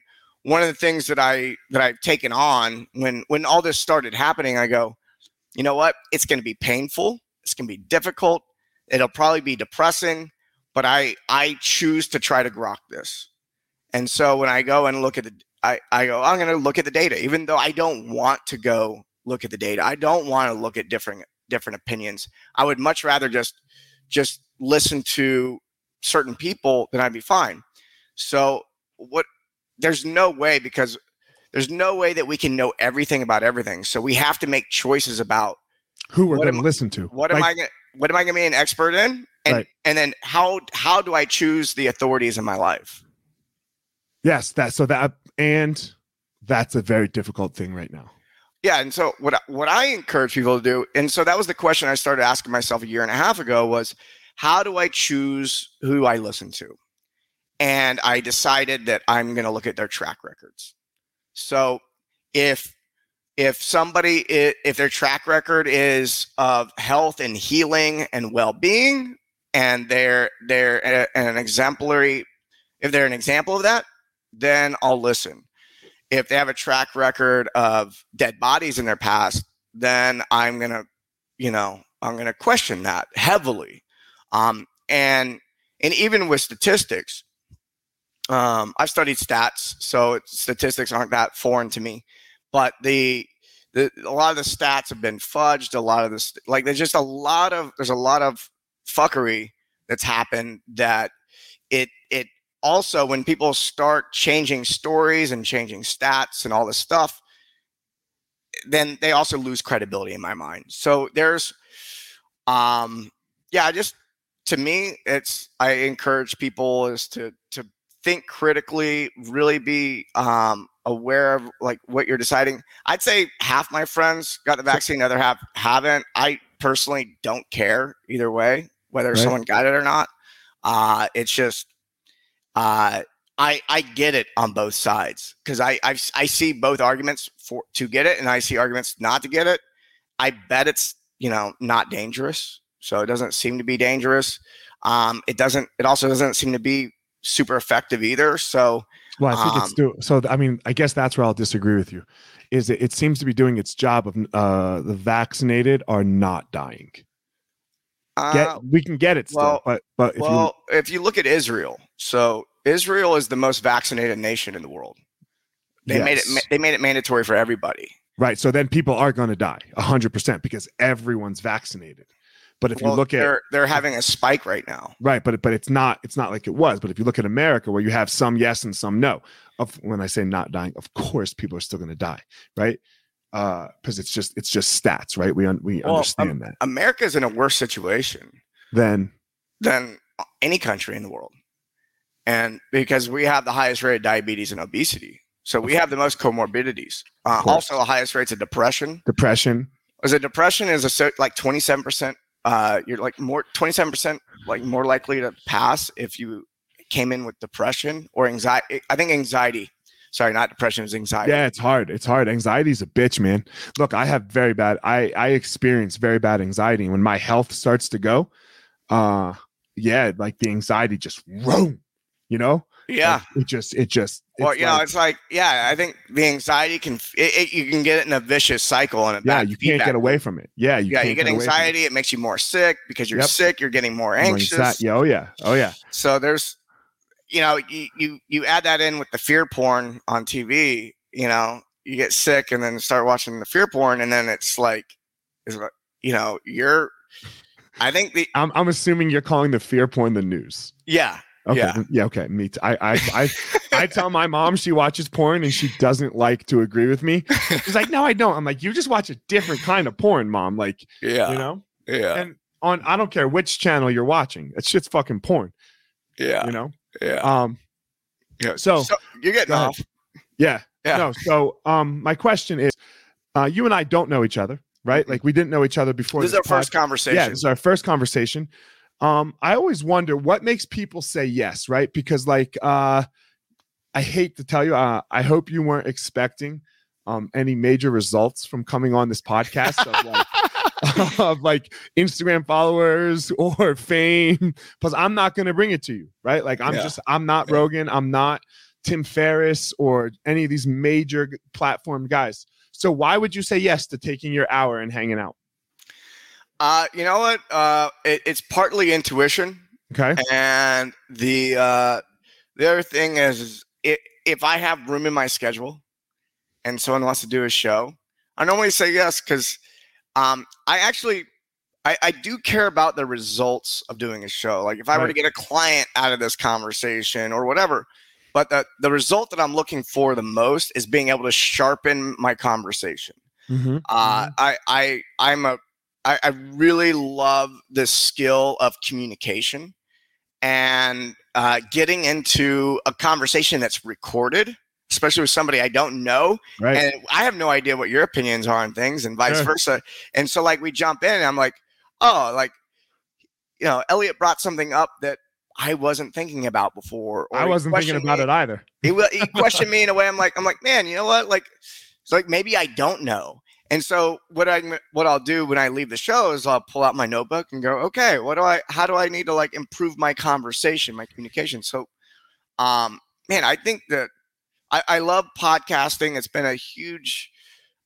one of the things that I that I've taken on when when all this started happening, I go, you know what? It's going to be painful. It's going to be difficult. It'll probably be depressing, but I I choose to try to grok this. And so when I go and look at the I, I go, I'm going to look at the data, even though I don't want to go look at the data. I don't want to look at different different opinions. I would much rather just just listen to certain people, then I'd be fine. So what there's no way because there's no way that we can know everything about everything. So we have to make choices about who we're going to listen to. What like, am I going what am I going to be an expert in? And right. and then how how do I choose the authorities in my life? Yes, that so that and that's a very difficult thing right now. Yeah, and so what what I encourage people to do, and so that was the question I started asking myself a year and a half ago was, how do I choose who I listen to? And I decided that I'm going to look at their track records. So if if somebody if their track record is of health and healing and well-being and they're they're an exemplary if they're an example of that then i'll listen if they have a track record of dead bodies in their past then i'm gonna you know i'm gonna question that heavily um and and even with statistics um i've studied stats so statistics aren't that foreign to me but the the, a lot of the stats have been fudged. A lot of this, like, there's just a lot of there's a lot of fuckery that's happened that it it also when people start changing stories and changing stats and all this stuff, then they also lose credibility in my mind. So there's, um, yeah, just to me, it's I encourage people is to to think critically, really be um, aware of like what you're deciding. I'd say half my friends got the vaccine, the other half haven't. I personally don't care either way whether Right. someone got it or not. Uh, it's just uh, I I get it on both sides because I I've, I see both arguments for to get it and I see arguments not to get it. I bet it's you know not dangerous, so it doesn't seem to be dangerous. Um, it doesn't. It also doesn't seem to be super effective either. So Well, I think it's Um, still so. I mean, I guess that's where I'll disagree with you. Is it? It seems to be doing its job of uh, the vaccinated are not dying. Get uh, we can get it still, well- but but if well, if you look at Israel, so Israel is the most vaccinated nation in the world. you They made it. They made it mandatory for everybody. right, so then people are going to die hundred percent because everyone's vaccinated. But if Well, you look at they're they're having a spike right now. right, but but it's not it's not like it was. But if you look at America, where you have some yes and some no, of when I say not dying, of course people are still going to die, right? Uh, because it's just it's just stats, right? We un- we Well, um, understand that. America is in a worse situation than than any country in the world, and because we have the highest rate of diabetes and obesity, so we have the most comorbidities. Uh, also, the highest rates of depression. depression, Is a depression is a like twenty seven percent. Uh, you're like more twenty seven percent like more likely to pass if you came in with depression or anxiety. I think anxiety. Sorry, not depression. is anxiety. Yeah, it's hard. It's hard. Anxiety is a bitch, man. Look, I have very bad. I I experience very bad anxiety when my health starts to go. Uh, yeah, like the anxiety just room. You know, yeah. Like, it just it just. Well, it's you know, it's like, yeah, I think the anxiety can, it, it, you can get it in a vicious cycle and a yeah, you can't get away from it. Yeah, you yeah, can't you get away from it. anxiety. It makes you more sick because you're Yep. sick. You're getting more More anxious. anxi- Yeah, oh yeah, oh yeah. So there's, you know, you, you you add that in with the fear porn on TV. You know, you get sick and then start watching the fear porn, and then it's like, is like, you know, you're. I think the I'm I'm assuming you're calling the fear porn the news. yeah Okay, Yeah. yeah, okay. Me too. I I I I tell my mom she watches porn and she doesn't like to agree with me. She's like, no, I don't. I'm like, you just watch a different kind of porn, mom. Like, yeah you know. yeah and on I don't care which channel you're watching. That shit's fucking porn, yeah you know. yeah. Um yeah. so- you're getting off. yeah. Yeah. No, so um my question is uh you and I don't know each other, right? Mhm. Like we didn't know each other before This is our first conversation. Yeah, this is our first conversation. Um I always wonder what makes people say yes, right? Because like uh I hate to tell you, uh, I hope you weren't expecting um any major results from coming on this podcast of like *laughs* of like Instagram followers *laughs* or fame Plus, I'm not going to bring it to you, right? Like I'm Yeah. just I'm not Yeah. Rogan, I'm not Tim Ferriss or any of these major platform guys. So why would you say yes to taking your hour and hanging out? Uh, you know what? Uh, it, it's partly intuition, Okay, and the uh, the other thing is, is i if I have room in my schedule, and someone wants to do a show, I normally say yes because um, I actually I, I do care about the results of doing a show. Like if I were to get a client out of this conversation or whatever, but the the result that I'm looking for the most is being able to sharpen my conversation. Mm-hmm. Uh, I, I, I'm a, I, I really love the skill of communication and uh, getting into a conversation that's recorded, especially with somebody I don't know, right. and I have no idea what your opinions are on things, and vice Sure. versa. And so, like, we jump in, and I'm like, oh, like, you know, Elliot brought something up that I wasn't thinking about before. I wasn't thinking about it either. He, he questioned me in a way. I'm like, I'm like, man, you know what? Like, It's like maybe I don't know. And so what I what I'll do when I leave the show is I'll pull out my notebook and go, okay, what do I how do I need to like improve my conversation, my communication? So um man, I think that I, I love podcasting. It's been a huge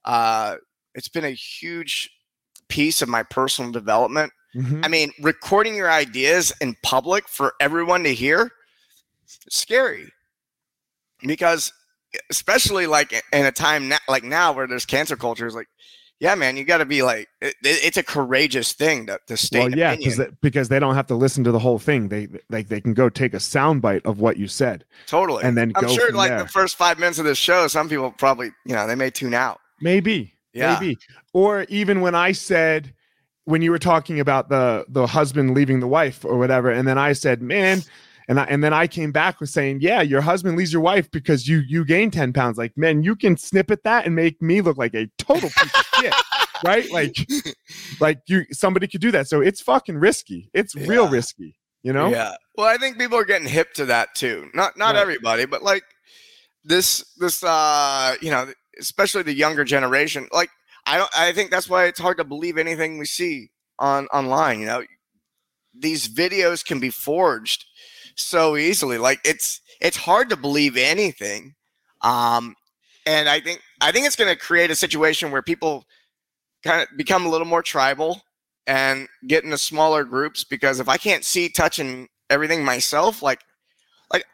uh it's been a huge piece of my personal development. Mhm. I mean, recording your ideas in public for everyone to hear, it's scary. Because especially like in a time na- like now where there's cancer culture, like, yeah, man, you got to be like, it, it- it's a courageous thing to, to state Well, yeah, because because they don't have to listen to the whole thing. They like they can go take a soundbite of what you said totally. and then I'm go sure like there. the first five minutes of this show, some people probably, you know, they may tune out. Maybe. Yeah. Maybe. Or even when I said when you were talking about the the husband leaving the wife or whatever, and then I said, man, and I and then I came back with saying, Yeah, your husband leaves your wife because you you gained 10 pounds. Like, man, you can snip at that and make me look like a total piece of shit. Right? Like, *laughs* like you somebody could do that. So it's fucking risky. It's real risky, you know? Yeah. Well, I think people are getting hip to that too. Not not Right. everybody, but like this this uh you know, especially the younger generation. Like I don't I think that's why it's hard to believe anything we see on online, you know. These videos can be forged so easily. Like it's it's hard to believe anything. Um and I think I think it's going to create a situation where people kind of become a little more tribal and get into smaller groups because if I can't see, touch, and everything myself, like, like,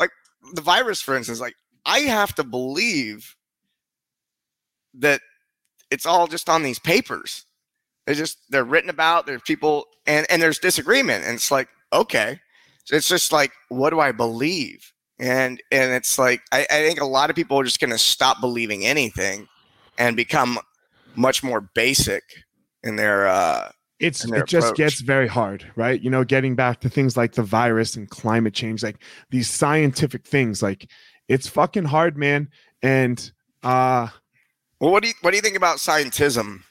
like the virus, for instance, like I have to believe that it's all just on these papers. They're just they're written about. There's people and and there's disagreement, and it's like okay, so it's just like what do I believe? And and it's like I, I think a lot of people are just going to stop believing anything and become much more basic in their uh it's it just gets very hard right? You know getting back to things like the virus and climate change like these scientific things like it's fucking hard man. And uh well what do you what do you think about scientism?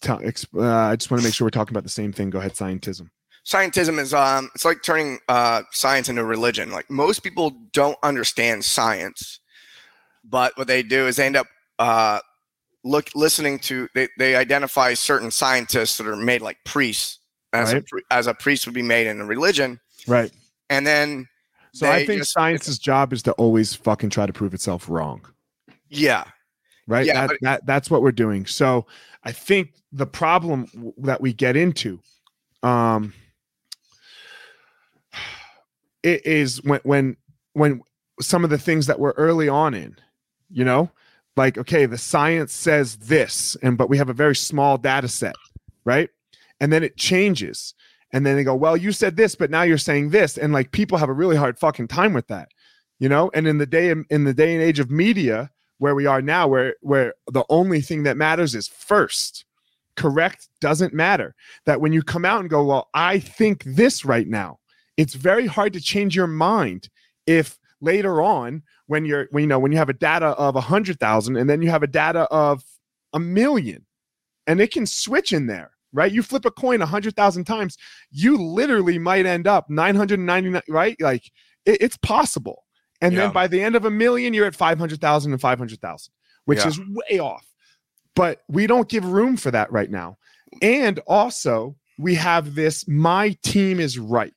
T- uh, i just want to make sure we're talking about the same thing. Go ahead scientism scientism is um it's like turning uh science into religion. Like most people don't understand science but what they do is they end up uh look listening to they, they identify certain scientists that are made like priests as a Right. pri- as a priest would be made in a religion. Right. And then so i think just- science's job is to always fucking try to prove itself wrong. Yeah. Right? Yeah, that, but- that that's what we're doing. So i think the problem w- that we get into um it is when when when some of the things that we're early on in you know? Like okay the science says this and but we have a very small data set right? And then it changes. And then they go well you said this but now you're saying this. And like people have a really hard fucking time with that you know? And in the day in the day and age of media where we are now where where the only thing that matters is first correct doesn't matter. That when you come out and go well i think this right now it's very hard to change your mind if later on when you're when you know when you have a data of a hundred thousand and then you have a data of a million and it can switch in there right? You flip a coin a hundred thousand times you literally might end up 999 right? Like it, it's possible. And Yeah. then by the end of a million you're at 500000 and 500000 which Yeah. is way off. But we don't give room for that right now. And also we have this my team is right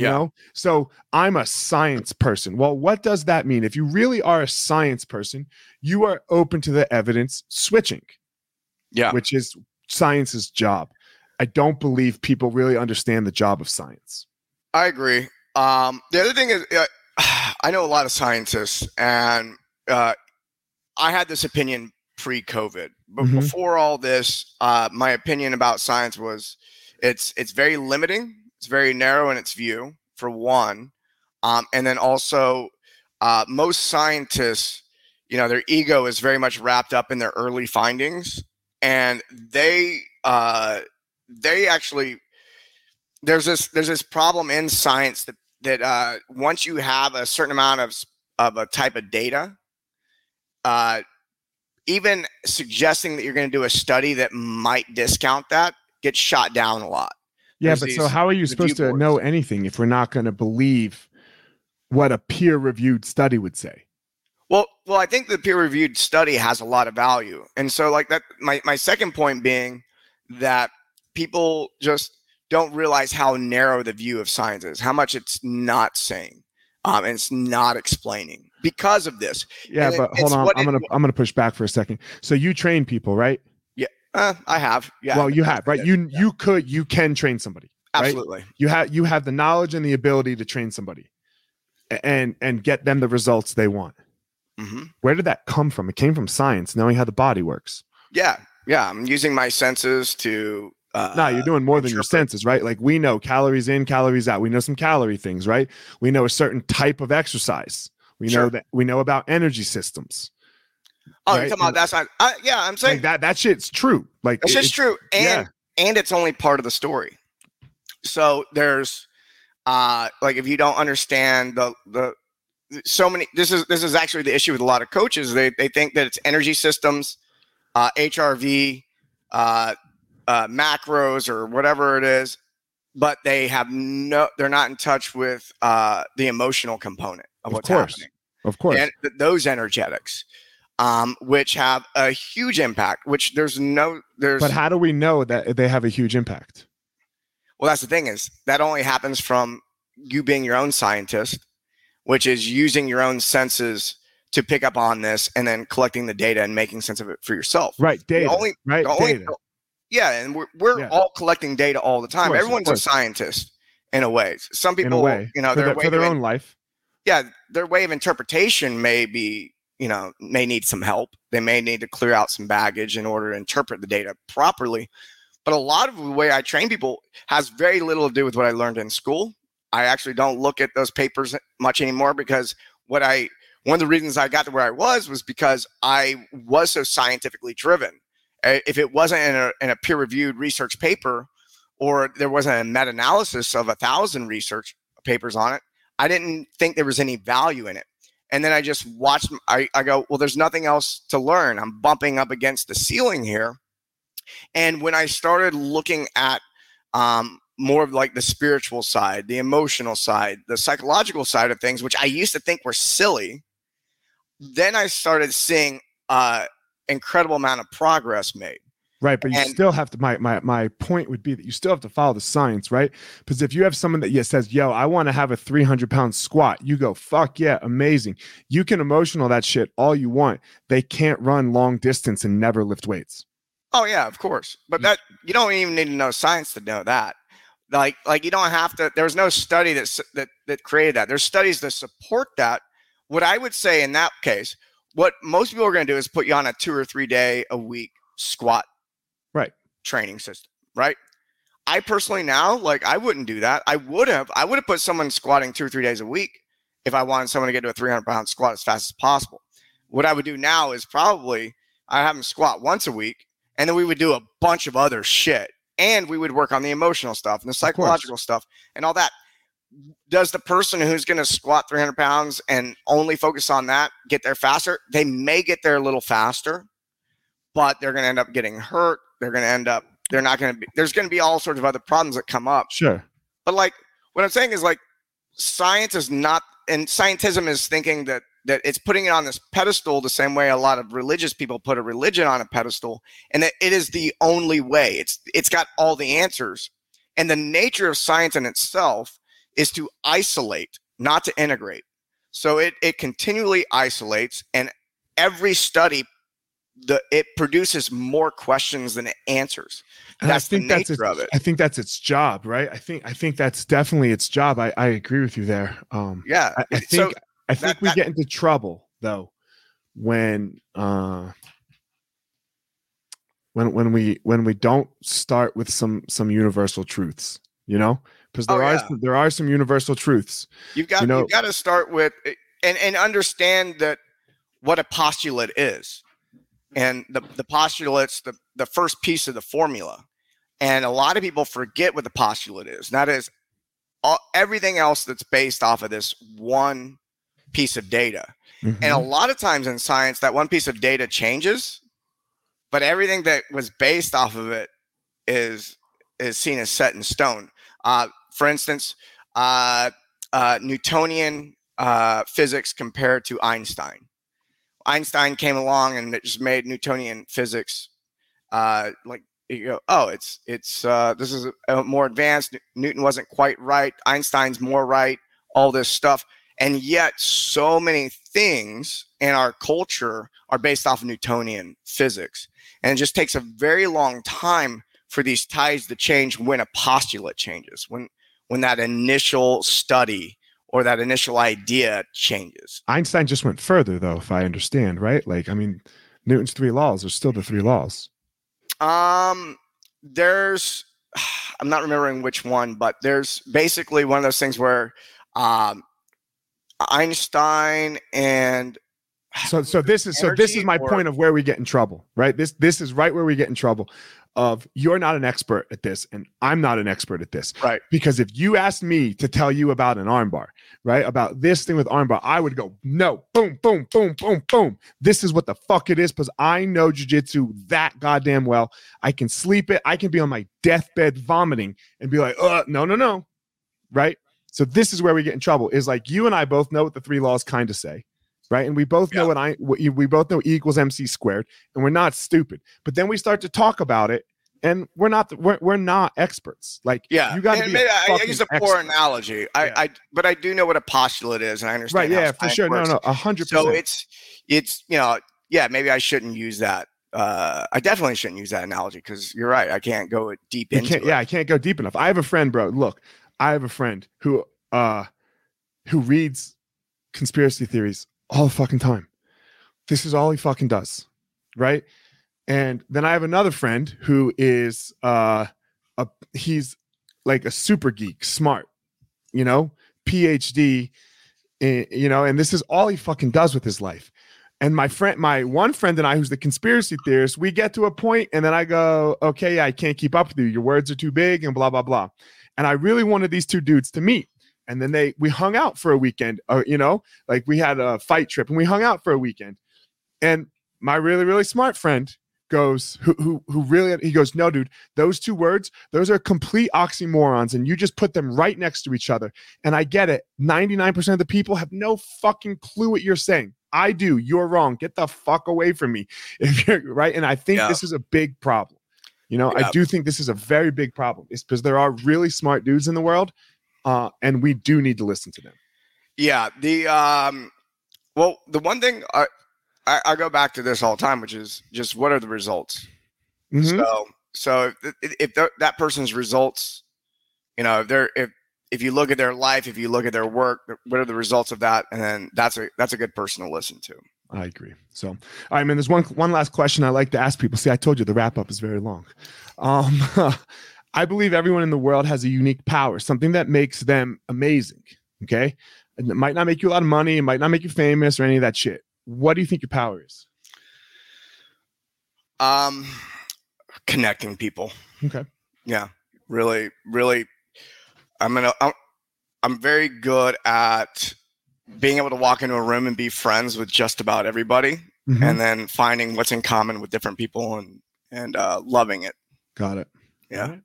you Yeah. know so i'm a science person well what does that mean if you really are a science person you are open to the evidence switching yeah which is science's job i don't believe people really understand the job of science I agree. Um, the other thing is, uh, *sighs* I know a lot of scientists, and uh, I had this opinion pre-COVID, but Mhm. before all this, uh, my opinion about science was it's it's very limiting. It's very narrow in its view, for one, um, and then also uh, most scientists, you know, their ego is very much wrapped up in their early findings, and they uh, they actually there's this there's this problem in science that that uh, once you have a certain amount of of a type of data, uh, even suggesting that you're going to do a study that might discount that gets shot down a lot. Yeah but so how are you supposed to know anything if we're not going to believe what a peer reviewed study would say Well, well, I think the peer-reviewed study has a lot of value, and so like that. My my second point being that people just don't realize how narrow the view of science is, how much it's not saying, um, and it's not explaining because of this. Yeah, And it- but hold on. I'm it- gonna I'm gonna push back for a second. So you train people, right? Uh, I have, yeah. well, you have, right? Yeah, You you could you can train somebody. right? absolutely. You have you have the knowledge and the ability to train somebody, and and get them the results they want. hmm Where did that come from? It came from science, knowing how the body works. Yeah, yeah. I'm using my senses to. Uh, no, you're doing more than your senses, right? Like we know calories in, calories out. We know some calorie things, right? We know a certain type of exercise. We know that we know about energy systems. Oh, right? you're talking that's not. I, yeah, I'm saying Like that that shit's true. Like It's it- just true, and yeah. and it's only part of the story. So there's, uh, like if you don't understand the the so many. This is this is actually the issue with a lot of coaches. They they think that it's energy systems, uh, HRV, uh, uh, macros or whatever it is, but they have no. They're not in touch with uh, the emotional component of Of what's course. happening of course. and th- those energetics um, which have a huge impact which there's no there's but how do we know that they have a huge impact? well that's the thing is that only happens from you being your own scientist which is using your own senses to pick up on this and then collecting the data and making sense of it for yourself Right, data. only- right, The only- data. yeah and we're, we're Yeah. all collecting data all the time course, everyone's a scientist in a way some people way, you know for, their way for their own life. yeah, their way of interpretation may be, you know, may need some help. They may need to clear out some baggage in order to interpret the data properly. But a lot of the way I train people has very little to do with what I learned in school. I actually don't look at those papers much anymore because what I one of the reasons I got to where I was was because I was so scientifically driven. If it wasn't in a, in a peer-reviewed research paper, or there wasn't a meta-analysis of a thousand research papers on it, I didn't think there was any value in it. And then I just watched, I, I go, well, there's nothing else to learn. I'm bumping up against the ceiling here. And when I started looking at um, more of like the spiritual side, the emotional side, the psychological side of things, which I used to think were silly, then I started seeing uh, incredible amount of progress made. Right, but you And- still have to. My my my point would be that you still have to follow the science, right? Because if you have someone that yeah, says, "Yo, I want to have a 300 pound squat," you go, "Fuck yeah, amazing." You can emotional that shit all you want. They can't run long distance and never lift weights. Oh yeah, of course. But that you don't even need to know science to know that. Like like you don't have to. There's no study that that that created that. There's studies that support that. What I would say in that case, what most people are going to do is put you on a two or three day a week squat. Training system. Right. I personally now like I wouldn't do that. I would have. I would have put someone squatting two or three days a week if I wanted someone to get to a 300 pound squat as fast as possible. What I would do now is probably I have them squat once a week and then we would do a bunch of other shit and we would work on the emotional stuff and the psychological stuff and all that does the person who's going to squat 300 pounds and only focus on that get there faster they may get there a little faster but they're going to end up getting hurt they're going to end up they're not going to be there's going to be all sorts of other problems that come up Sure. but like what I'm saying is like science is not and scientism is thinking that that it's putting it on this pedestal the same way a lot of religious people put a religion on a pedestal and that it is the only way. It's it's got all the answers. And the nature of science in itself is to isolate, not to integrate. So it it continually isolates and every study the it produces more questions than it answers. And That's I think the that's nature its, of it. I think that's its job, right? I think I think that's definitely its job. I, I agree with you there. Um, Yeah. I, I think so I think that- we that- get into trouble though when uh when when we when we don't start with some some universal truths, you know? Because Oh, there are yeah. some, there are some universal truths. You've got You know- you've got to start with eh, and and understand that what a postulate is, and the the postulate's the the first piece of the formula, and a lot of people forget what the postulate is. And that is all, everything else that's based off of this one piece of data. And a Mhm. lot of times in science, that one piece of data changes, but everything that was based off of it is is seen as set in stone. Uh, for instance, uh, uh, Newtonian uh, physics compared to Einstein. Einstein came along and it just made Newtonian physics uh, like you go, oh, it's it's uh, this is a, more advanced. Newton wasn't quite right. Einstein's more right. All this stuff, and yet so many things in our culture are based off of Newtonian physics, and it just takes a very long time for these ties to change when a postulate changes, when when that initial study or that initial idea changes. Einstein just went further, though, if I understand, right? Like, I mean, Newton's three laws are still the three laws. Um, there's, *sighs* I'm not remembering which one, but there's basically one of those things where um, Einstein and so so this is so this is my or, point of where we get in trouble right this this is right where we get in trouble of you're not an expert at this and I'm not an expert at this. Right. Because if you asked me to tell you about an armbar, right, about this thing with armbar, I would go, no, boom, boom, boom, boom, boom. This is what the fuck it is because I know jujitsu that goddamn well. I can sleep it. I can be on my deathbed vomiting and be like, uh, no, no, no. Right. So this is where we get in trouble is like you and I both know what the three laws kind of say right? And we both know yeah. what I what we both know E equals MC squared, and we're not stupid. But then we start to talk about it, and we're not we're, we're not experts. Like yeah, you got to be. Maybe I, I use a poor expert. analogy. I, yeah. I but I do know what a postulate is, and I understand. Right? Yeah, for sure. Works. No, no, a hundred. So it's it's you know yeah maybe I shouldn't use that. Uh, I definitely shouldn't use that analogy because you're right. I can't go deep into it. Yeah, I can't go deep enough. I have a friend, bro. Look, I have a friend who uh who reads conspiracy theories all the fucking time. This is all he fucking does, right? And then I have another friend who is uh a he's like a super geek, smart, you know, PhD, you know, and this is all he fucking does with his life. And my friend, my one friend and I, who's the conspiracy theorist, we get to a point and then I go, okay, I can't keep up with you. Your words are too big and blah, blah, blah. And I really wanted these two dudes to meet and then they we hung out for a weekend uh, you know like we had a fight trip and we hung out for a weekend. And my really really smart friend goes who who who really he goes no dude those two words those are complete oxymorons and you just put them right next to each other. And i get it. 99% of the people have no fucking clue what you're saying. I do. You're wrong. Get the fuck away from me. *laughs* If you're right? And i think yeah. this is a big problem. You know yeah. i do think this is a very big problem it's because there are really smart dudes in the world uh, and we do need to listen to them. Yeah, the um, well, the one thing I, I, I go back to this all the time, which is just what are the results? Mm-hmm. So so if, if that person's results, you know, if they're if if you look at their life, if you look at their work, what are the results of that? And then that's a that's a good person to listen to. I agree. So, all right, man. There's one one last question I like to ask people. See, I told you the wrap up is very long. Um, *laughs* I believe everyone in the world has a unique power, something that makes them amazing. Okay. And it might not make you a lot of money, it might not make you famous or any of that shit. What do you think your power is? Um, connecting people. Okay. Yeah. Really, really. I'm gonna. I'm, I'm very good at being able to walk into a room and be friends with just about everybody, mm-hmm. and then finding what's in common with different people and and uh, loving it. Got it. Yeah.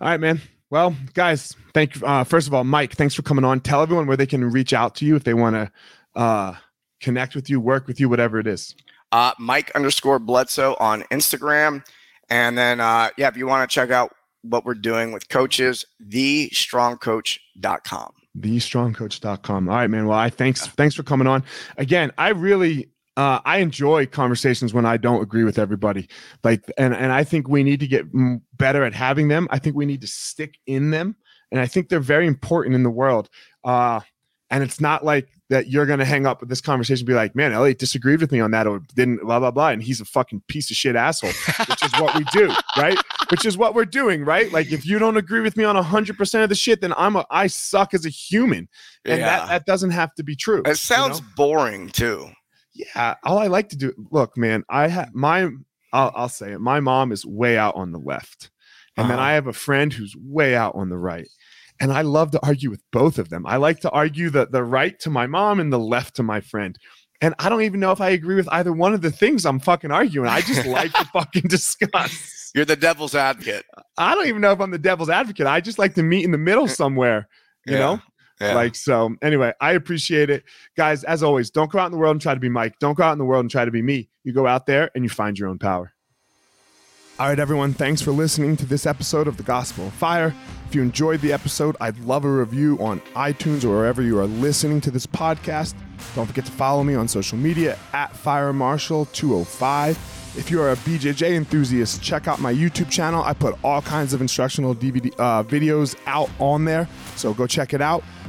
All right, man. Well, guys, thank you. Uh, first of all, Mike, thanks for coming on. Tell everyone where they can reach out to you if they want to uh, connect with you, work with you, whatever it is. Uh, Mike underscore Bledsoe on Instagram. And then, uh, yeah, if you want to check out what we're doing with coaches, thestrongcoach.com. Thestrongcoach.com. All right, man. Well, I thanks thanks for coming on. Again, I really uh, I enjoy conversations when I don't agree with everybody. Like, and and I think we need to get better at having them. I think we need to stick in them, and I think they're very important in the world. Uh, and it's not like that you're going to hang up with this conversation be like, man, Elliot disagreed with me on that or didn't, blah, blah, blah. And he's a fucking piece of shit asshole, which is what we do, *laughs* right? Which is what we're doing, right? Like, if you don't agree with me on 100% of the shit, then I'm a, I suck as a human. And yeah. that, that doesn't have to be true. It sounds you know? boring too yeah, all I like to do. Look, man, I have my. I'll, I'll, say it. My mom is way out on the left, and uh-huh. then I have a friend who's way out on the right. And I love to argue with both of them. I like to argue the the right to my mom and the left to my friend. And I don't even know if I agree with either one of the things I'm fucking arguing. I just like to *laughs* fucking discuss. You're the devil's advocate. I don't even know if I'm the devil's advocate. I just like to meet in the middle somewhere, you yeah. know? Yeah. Like, so anyway, I appreciate it. Guys, as always, don't go out in the world and try to be Mike. Don't go out in the world and try to be me. You go out there and you find your own power. All right, everyone, thanks for listening to this episode of The Gospel of Fire. If you enjoyed the episode, I'd love a review on iTunes or wherever you are listening to this podcast. Don't forget to follow me on social media at Fire Marshal 205. If you are a BJJ enthusiast, check out my YouTube channel. I put all kinds of instructional DVD uh, videos out on there, so go check it out.